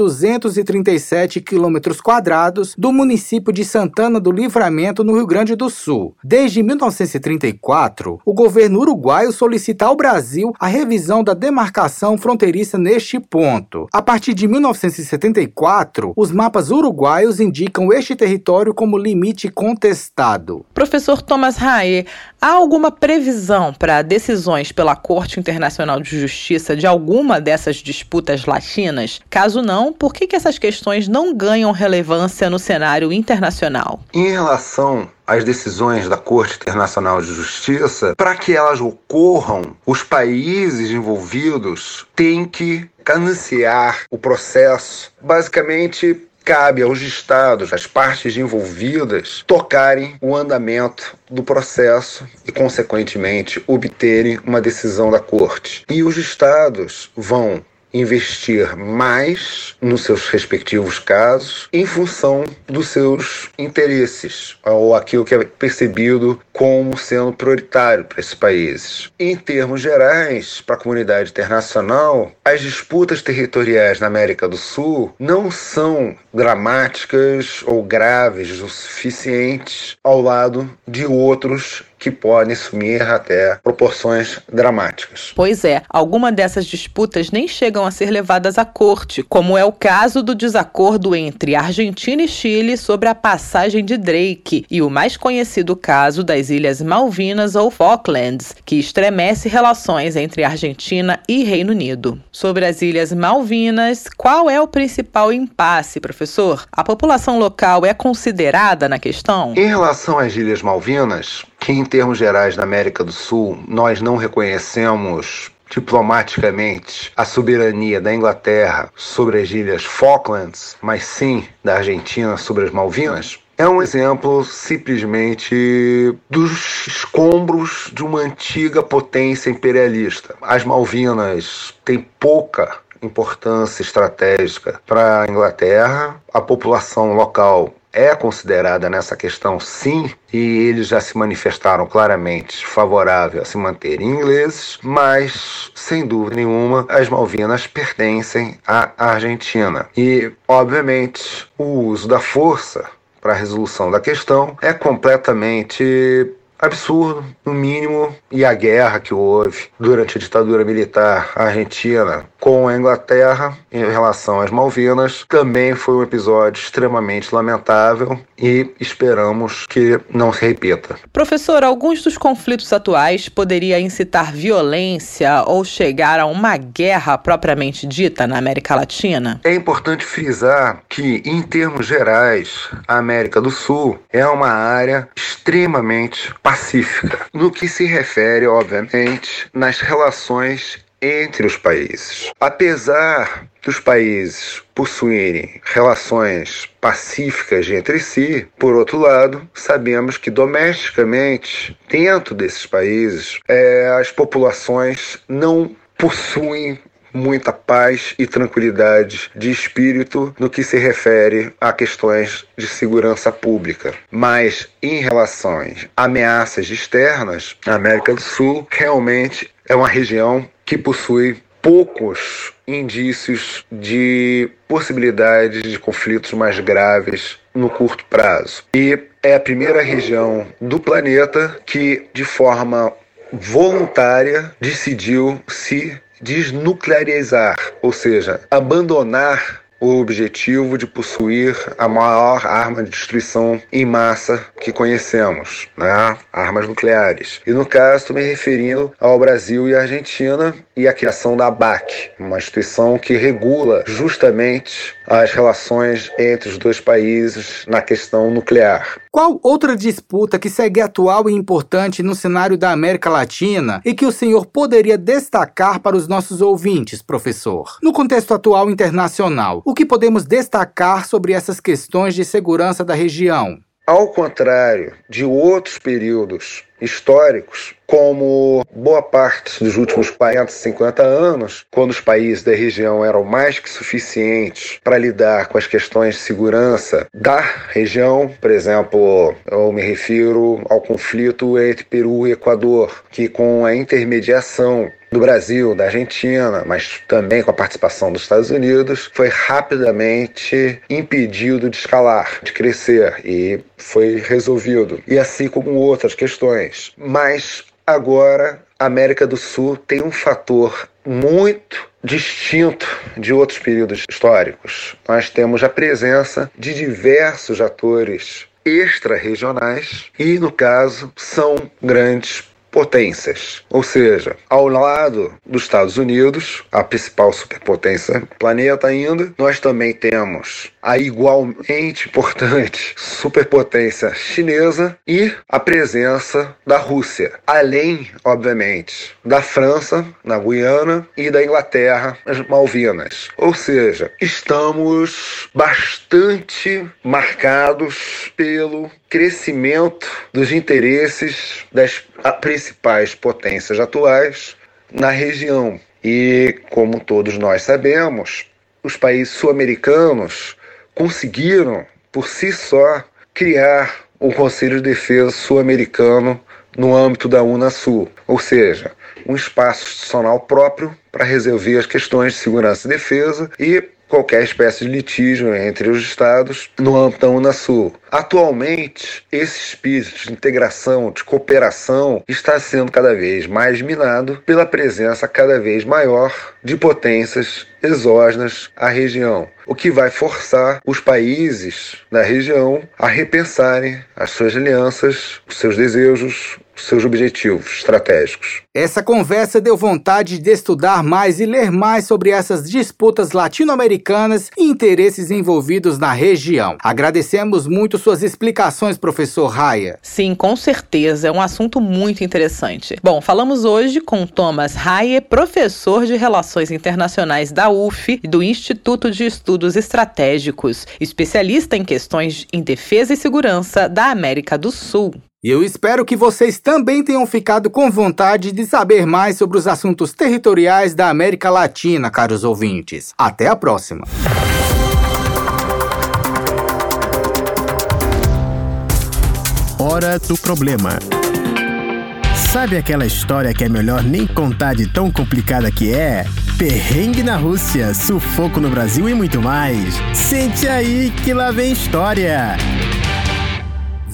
237 quilômetros quadrados do município de Santana do Livramento, no Rio Grande do Sul. Desde 1934, o governo uruguaio solicita ao Brasil a revisão da demarcação fronteiriça neste ponto. A partir de 1974, os mapas uruguaios indicam este território como limite contestado. Professor Thomas Rae, há alguma previsão para decisões pela Corte Internacional de Justiça de alguma dessas disputas latinas? Caso não, por que, que essas questões não ganham relevância no cenário internacional? Em relação as decisões da Corte Internacional de Justiça, para que elas ocorram, os países envolvidos têm que cadenciar o processo. Basicamente, cabe aos estados, às partes envolvidas, tocarem o andamento do processo e, consequentemente, obterem uma decisão da corte. E os estados vão investir mais nos seus respectivos casos em função dos seus interesses ou aquilo que é percebido como sendo prioritário para esses países. Em termos gerais, para a comunidade internacional, as disputas territoriais na América do Sul não são dramáticas ou graves o suficientes ao lado de outros que podem assumir até proporções dramáticas. Pois é, algumas dessas disputas nem chegam a ser levadas à corte, como é o caso do desacordo entre Argentina e Chile sobre a passagem de Drake e o mais conhecido caso das Ilhas Malvinas ou Falklands, que estremece relações entre Argentina e Reino Unido. Sobre as Ilhas Malvinas, qual é o principal impasse, professor? A população local é considerada na questão? Em relação às Ilhas Malvinas, que em termos gerais na América do Sul nós não reconhecemos diplomaticamente a soberania da Inglaterra sobre as ilhas Falklands, mas sim da Argentina sobre as Malvinas, é um exemplo simplesmente dos escombros de uma antiga potência imperialista. As Malvinas têm pouca importância estratégica para a Inglaterra, a população local é considerada nessa questão, sim, e eles já se manifestaram claramente favorável a se manterem ingleses, mas, sem dúvida nenhuma, as Malvinas pertencem à Argentina. E, obviamente, o uso da força para a resolução da questão é completamente absurdo, no mínimo, e a guerra que houve durante a ditadura militar argentina com a Inglaterra em relação às Malvinas também foi um episódio extremamente lamentável e esperamos que não se repita. Professor, alguns dos conflitos atuais poderiam incitar violência ou chegar a uma guerra propriamente dita na América Latina? É importante frisar que, em termos gerais, a América do Sul é uma área extremamente pacífica, no que se refere, obviamente, nas relações entre os países. Apesar dos países possuírem relações pacíficas entre si, por outro lado, sabemos que domesticamente, dentro desses países, é, as populações não possuem muita paz e tranquilidade de espírito no que se refere a questões de segurança pública. Mas em relação a ameaças externas, a América do Sul realmente é uma região que possui poucos indícios de possibilidade de conflitos mais graves no curto prazo. E é a primeira região do planeta que, de forma voluntária, decidiu se desnuclearizar, ou seja, abandonar o objetivo de possuir a maior arma de destruição em massa que conhecemos, né? armas nucleares. E no caso, estou me referindo ao Brasil e à Argentina e a criação da ABAC, uma instituição que regula justamente as relações entre os dois países na questão nuclear. Qual outra disputa que segue atual e importante no cenário da América Latina e que o senhor poderia destacar para os nossos ouvintes, professor? No contexto atual internacional, o que podemos destacar sobre essas questões de segurança da região? Ao contrário de outros períodos históricos, como boa parte dos últimos 40, 50 anos, quando os países da região eram mais que suficientes para lidar com as questões de segurança da região, por exemplo, eu me refiro ao conflito entre Peru e Equador, que com a intermediação do Brasil, da Argentina, mas também com a participação dos Estados Unidos, foi rapidamente impedido de escalar, de crescer e foi resolvido. E assim como outras questões. Mas agora a América do Sul tem um fator muito distinto de outros períodos históricos. Nós temos a presença de diversos atores extra-regionais e, no caso, são grandes potências. Ou seja, ao lado dos Estados Unidos, a principal superpotência do planeta ainda, nós também temos a igualmente importante superpotência chinesa e a presença da Rússia. Além, obviamente, da França, na Guiana, e da Inglaterra, nas Malvinas. Ou seja, estamos bastante marcados pelo crescimento dos interesses das principais potências atuais na região. E, como todos nós sabemos, os países sul-americanos conseguiram, por si só, criar o Conselho de Defesa Sul-Americano no âmbito da Unasul, ou seja, um espaço institucional próprio para resolver as questões de segurança e defesa e qualquer espécie de litígio entre os estados no âmbito da Unasul. Atualmente, esse espírito de integração, de cooperação, está sendo cada vez mais minado pela presença cada vez maior de potências exógenas à região, o que vai forçar os países da região a repensarem as suas alianças, os seus desejos, seus objetivos estratégicos. Essa conversa deu vontade de estudar mais e ler mais sobre essas disputas latino-americanas e interesses envolvidos na região. Agradecemos muito suas explicações, professor Raia. Sim, com certeza, é um assunto muito interessante. Bom, falamos hoje com Thomas Raia, professor de Relações Internacionais da UF e do Instituto de Estudos Estratégicos, especialista em questões em defesa e segurança da América do Sul. E eu espero que vocês também tenham ficado com vontade de saber mais sobre os assuntos territoriais da América Latina, caros ouvintes. Até a próxima! fora do problema. Sabe aquela história que é melhor nem contar de tão complicada que é? Perrengue na Rússia, sufoco no Brasil e muito mais. Sente aí que lá vem história.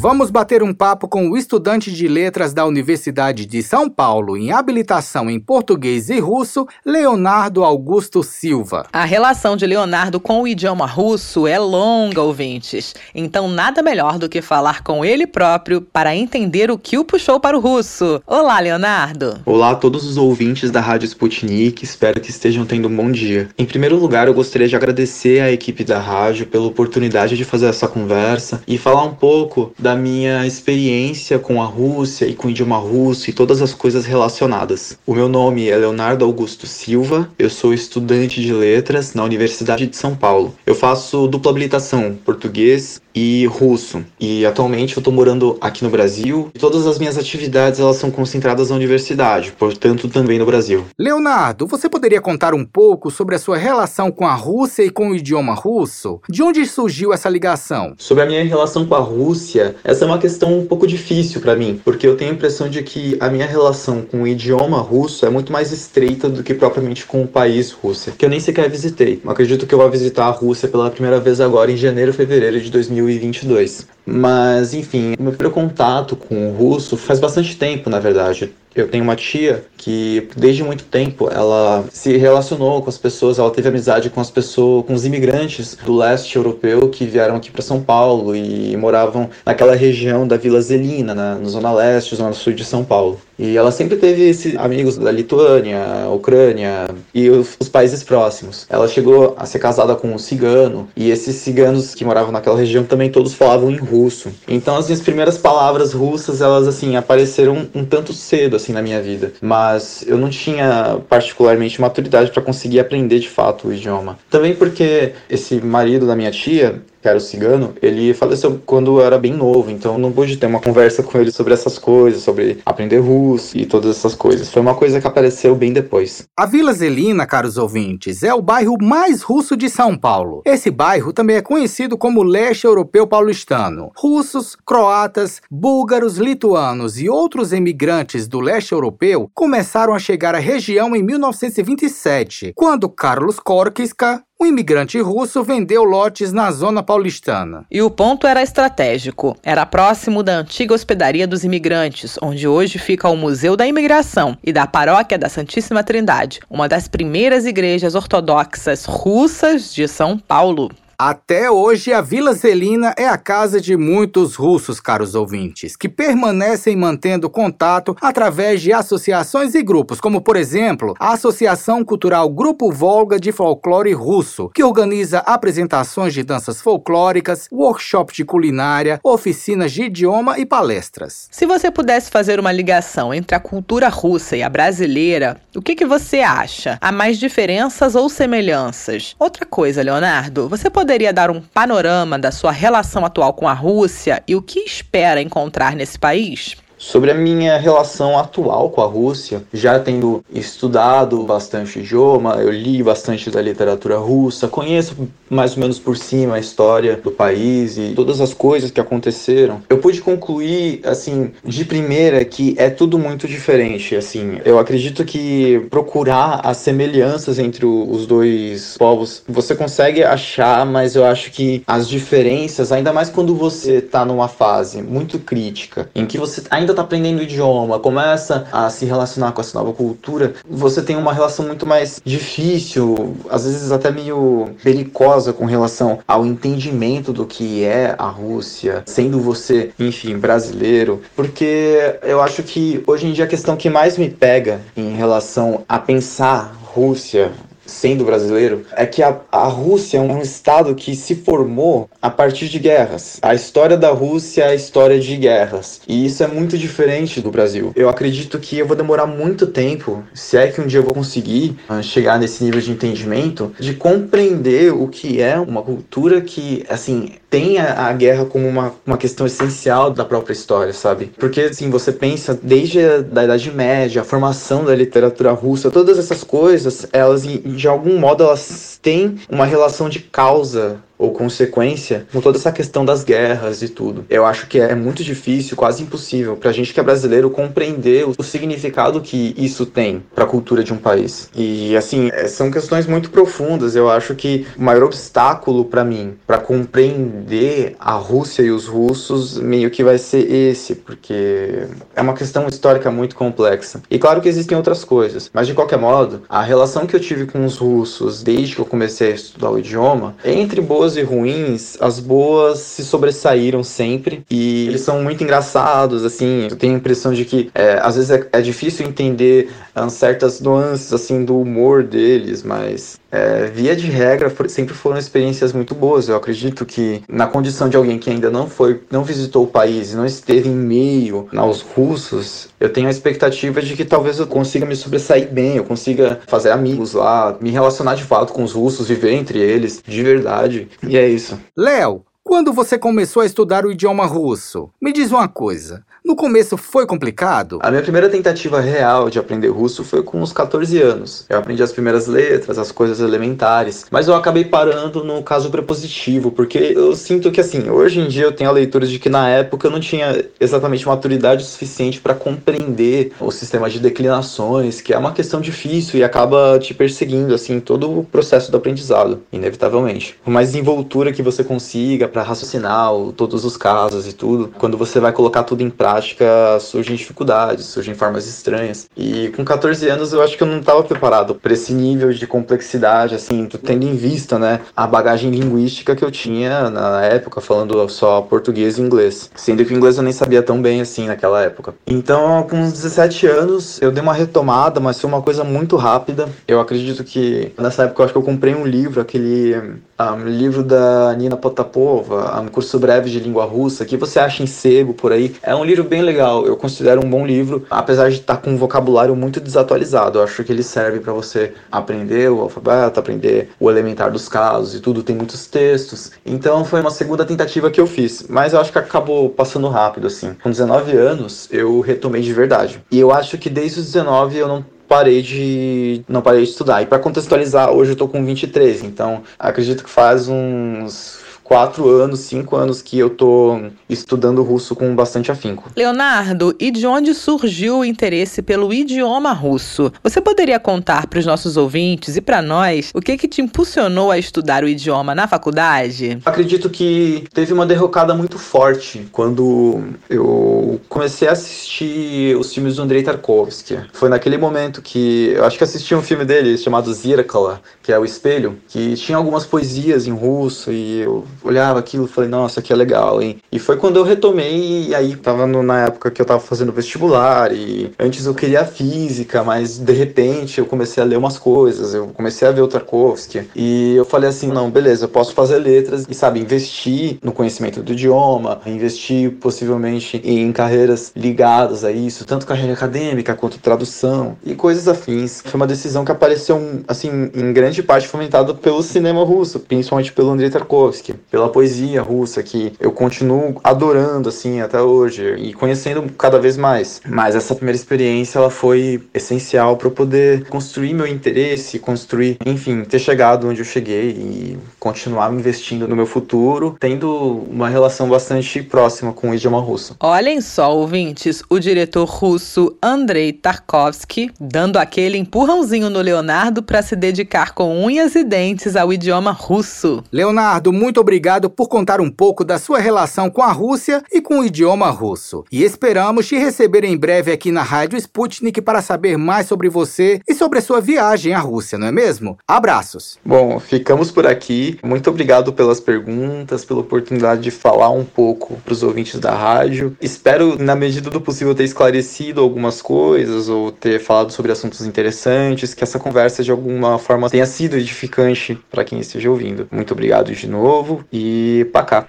Vamos bater um papo com o estudante de letras da Universidade de São Paulo em habilitação em português e russo, Leonardo Augusto Silva. A relação de Leonardo com o idioma russo é longa, ouvintes. Então, nada melhor do que falar com ele próprio para entender o que o puxou para o russo. Olá, Leonardo. Olá a todos os ouvintes da Rádio Sputnik, espero que estejam tendo um bom dia. Em primeiro lugar, eu gostaria de agradecer à equipe da rádio pela oportunidade de fazer essa conversa e falar um pouco da da minha experiência com a Rússia e com o idioma russo e todas as coisas relacionadas. O meu nome é Leonardo Augusto Silva, eu sou estudante de letras na Universidade de São Paulo. Eu faço dupla habilitação, português e russo. E atualmente eu estou morando aqui no Brasil e todas as minhas atividades elas são concentradas na universidade, portanto também no Brasil. Leonardo, você poderia contar um pouco sobre a sua relação com a Rússia e com o idioma russo? De onde surgiu essa ligação? Sobre a minha relação com a Rússia, essa é uma questão um pouco difícil para mim, porque eu tenho a impressão de que a minha relação com o idioma russo é muito mais estreita do que propriamente com o país Rússia, que eu nem sequer visitei. Acredito que eu vou visitar a Rússia pela primeira vez agora em janeiro, fevereiro de 2022. Mas, enfim, meu primeiro contato com o russo faz bastante tempo, na verdade. Eu tenho uma tia que desde muito tempo ela se relacionou com as pessoas, ela teve amizade com as pessoas, com os imigrantes do leste europeu que vieram aqui para São Paulo e moravam naquela região da Vila Zelina, na, na zona leste, zona sul de São Paulo. E ela sempre teve esses amigos da Lituânia, Ucrânia e os, os, países próximos. Ela chegou a ser casada com um cigano e esses ciganos que moravam naquela região também todos falavam em russo. Então as minhas primeiras palavras russas, elas assim apareceram um tanto cedo assim na minha vida, mas eu não tinha particularmente maturidade para conseguir aprender de fato o idioma. Também porque esse marido da minha tia, que era o cigano, ele faleceu quando eu era bem novo, então não pude ter uma conversa com ele sobre essas coisas, sobre aprender russo e todas essas coisas. Foi uma coisa que apareceu bem depois. A Vila Zelina, caros ouvintes, é o bairro mais russo de São Paulo. Esse bairro também é conhecido como leste europeu paulistano. Russos, croatas, búlgaros, lituanos e outros emigrantes do leste europeu começaram a chegar à região em 1927, quando Carlos Korkiska, um imigrante russo vendeu lotes na zona paulistana. E o ponto era estratégico. Era próximo da antiga hospedaria dos imigrantes, onde hoje fica o Museu da Imigração, e da Paróquia da Santíssima Trindade, uma das primeiras igrejas ortodoxas russas de São Paulo. Até hoje, a Vila Zelina é a casa de muitos russos, caros ouvintes, que permanecem mantendo contato através de associações e grupos, como, por exemplo, a Associação Cultural Grupo Volga de Folclore Russo, que organiza apresentações de danças folclóricas, workshops de culinária, oficinas de idioma e palestras. Se você pudesse fazer uma ligação entre a cultura russa e a brasileira, o que, que você acha? Há mais diferenças ou semelhanças? Outra coisa, Leonardo, você pode poderia dar um panorama da sua relação atual com a Rússia e o que espera encontrar nesse país? Sobre a minha relação atual com a Rússia, já tendo estudado bastante idioma, eu li bastante da literatura russa, conheço mais ou menos por cima a história do país e todas as coisas que aconteceram. Eu pude concluir, assim, de primeira que é tudo muito diferente, assim. Eu acredito que procurar as semelhanças entre os dois povos, você consegue achar, mas eu acho que as diferenças, ainda mais quando você tá numa fase muito crítica, em que você ainda ainda está aprendendo o idioma, começa a se relacionar com essa nova cultura, você tem uma relação muito mais difícil, às vezes até meio belicosa com relação ao entendimento do que é a Rússia, sendo você, enfim, brasileiro, porque eu acho que hoje em dia a questão que mais me pega em relação a pensar Rússia, sendo brasileiro, é que a, a Rússia é um estado que se formou a partir de guerras. A história da Rússia é a história de guerras. E isso é muito diferente do Brasil. Eu acredito que eu vou demorar muito tempo, se é que um dia eu vou conseguir uh, chegar nesse nível de entendimento, de compreender o que é uma cultura que, assim, tem a, a, guerra como uma, uma questão essencial da própria história, sabe? Porque, assim, você pensa desde a da Idade Média, a formação da literatura russa, todas essas coisas, elas, de algum modo, elas têm uma relação de causa ou consequência com toda essa questão das guerras e tudo. Eu acho que é muito difícil, quase impossível, pra gente que é brasileiro compreender o significado que isso tem para a cultura de um país. E assim, é, são questões muito profundas. Eu acho que o maior obstáculo para mim, para compreender a Rússia e os russos, meio que vai ser esse, porque é uma questão histórica muito complexa. E claro que existem outras coisas, mas de qualquer modo, a relação que eu tive com os russos desde que eu comecei a estudar o idioma, entre boas e ruins, as boas se sobressaíram sempre e eles são muito engraçados, assim. Eu tenho a impressão de que é, às vezes é, é difícil entender um, certas nuances assim do humor deles, mas é, via de regra sempre foram experiências muito boas. Eu acredito que na condição de alguém que ainda não foi, não visitou o país não esteve em meio aos russos, eu tenho a expectativa de que talvez eu consiga me sobressair bem, eu consiga fazer amigos lá, me relacionar de fato com os russos, viver entre eles de verdade. E é isso. Léo, quando você começou a estudar o idioma russo, me diz uma coisa. No começo foi complicado? A minha primeira tentativa real de aprender russo foi com uns 14 anos. Eu aprendi as primeiras letras, as coisas elementares, mas eu acabei parando no caso prepositivo, porque eu sinto que assim, hoje em dia eu tenho a leitura de que na época eu não tinha exatamente maturidade suficiente para compreender o sistema de declinações, que é uma questão difícil e acaba te perseguindo assim todo o processo do aprendizado, inevitavelmente. Por mais desenvoltura que você consiga para raciocinar todos os casos e tudo, quando você vai colocar tudo em prática prática surgem dificuldades, surgem formas estranhas. E com 14 anos eu acho que eu não estava preparado para esse nível de complexidade, assim, tendo em vista, né, a bagagem linguística que eu tinha na época, falando só português e inglês. Sendo que o inglês eu nem sabia tão bem assim naquela época. Então, com uns 17 anos, eu dei uma retomada, mas foi uma coisa muito rápida. Eu acredito que nessa época eu acho que eu comprei um livro, aquele um, livro da Nina Potapova, um curso breve de língua russa, que você acha em sebo por aí. É um livro bem legal, eu considero um bom livro, apesar de estar com um vocabulário muito desatualizado. Eu acho que ele serve para você aprender o alfabeto, aprender o elementar dos casos e tudo, tem muitos textos. Então foi uma segunda tentativa que eu fiz, mas eu acho que acabou passando rápido assim. Com 19 anos, eu retomei de verdade. E eu acho que desde os 19 eu não parei de não parei de estudar. E para contextualizar, hoje eu tô com 23, então acredito que faz uns quatro anos, cinco anos que eu tô estudando russo com bastante afinco. Leonardo, e de onde surgiu o interesse pelo idioma russo? Você poderia contar para os nossos ouvintes e para nós o que que te impulsionou a estudar o idioma na faculdade? Acredito que teve uma derrocada muito forte quando eu comecei a assistir os filmes do Andrei Tarkovsky. Foi naquele momento que eu acho que assisti um filme dele chamado Zirkala, que é o espelho, que tinha algumas poesias em russo e eu olhava aquilo e falei, nossa, que é legal, hein? E foi quando eu retomei, e aí tava no, na época que eu tava fazendo vestibular, e antes eu queria física, mas de repente eu comecei a ler umas coisas, eu comecei a ver o Tarkovsky, e eu falei assim, não, beleza, eu posso fazer letras e, sabe, investir no conhecimento do idioma, investir possivelmente em carreiras ligadas a isso, tanto carreira acadêmica quanto tradução e coisas afins. Foi uma decisão que apareceu, assim, em grande parte fomentada pelo cinema russo, principalmente pelo Andrei Tarkovsky pela poesia russa que eu continuo adorando assim até hoje e conhecendo cada vez mais. Mas essa primeira experiência ela foi essencial para eu poder construir meu interesse, construir, enfim, ter chegado onde eu cheguei e continuar investindo no meu futuro, tendo uma relação bastante próxima com o idioma russo. Olhem só, ouvintes, o diretor russo Andrei Tarkovsky dando aquele empurrãozinho no Leonardo para se dedicar com unhas e dentes ao idioma russo. Leonardo, muito obrigado obrigado por contar um pouco da sua relação com a Rússia e com o idioma russo. E esperamos te receber em breve aqui na Rádio Sputnik para saber mais sobre você e sobre a sua viagem à Rússia, não é mesmo? Abraços. Bom, ficamos por aqui. Muito obrigado pelas perguntas, pela oportunidade de falar um pouco para os ouvintes da rádio. Espero, na medida do possível, ter esclarecido algumas coisas ou ter falado sobre assuntos interessantes, que essa conversa de alguma forma tenha sido edificante para quem esteja ouvindo. Muito obrigado de novo e pra cá.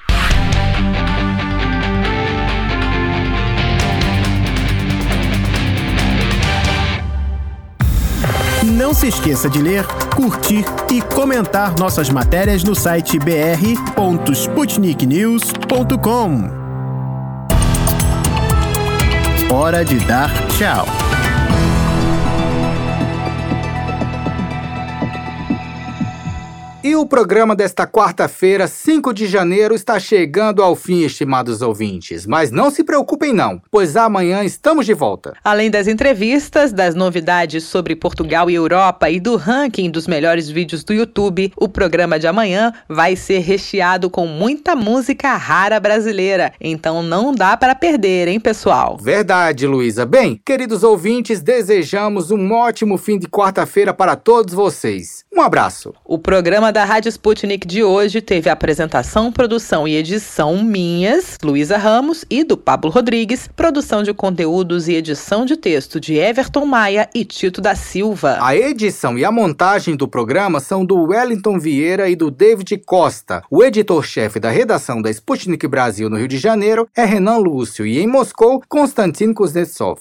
Não se esqueça de ler, curtir e comentar nossas matérias no site br.sputniknews.com. Hora de dar tchau. E o programa desta quarta-feira, 5 de janeiro, está chegando ao fim, estimados ouvintes. Mas não se preocupem não, pois amanhã estamos de volta. Além das entrevistas, das novidades sobre Portugal e Europa e do ranking dos melhores vídeos do YouTube, o programa de amanhã vai ser recheado com muita música rara brasileira. Então não dá para perder, hein, pessoal? Verdade, Luísa. Bem, queridos ouvintes, desejamos um ótimo fim de quarta-feira para todos vocês. Um abraço. O programa da Rádio Sputnik de hoje teve apresentação, produção e edição minhas, Luísa Ramos, e do Pablo Rodrigues, produção de conteúdos e edição de texto de Everton Maia e Tito da Silva. A edição e a montagem do programa são do Wellington Vieira e do David Costa. O editor-chefe da redação da Sputnik Brasil no Rio de Janeiro é Renan Lúcio e em Moscou, Konstantin Kuznetsov.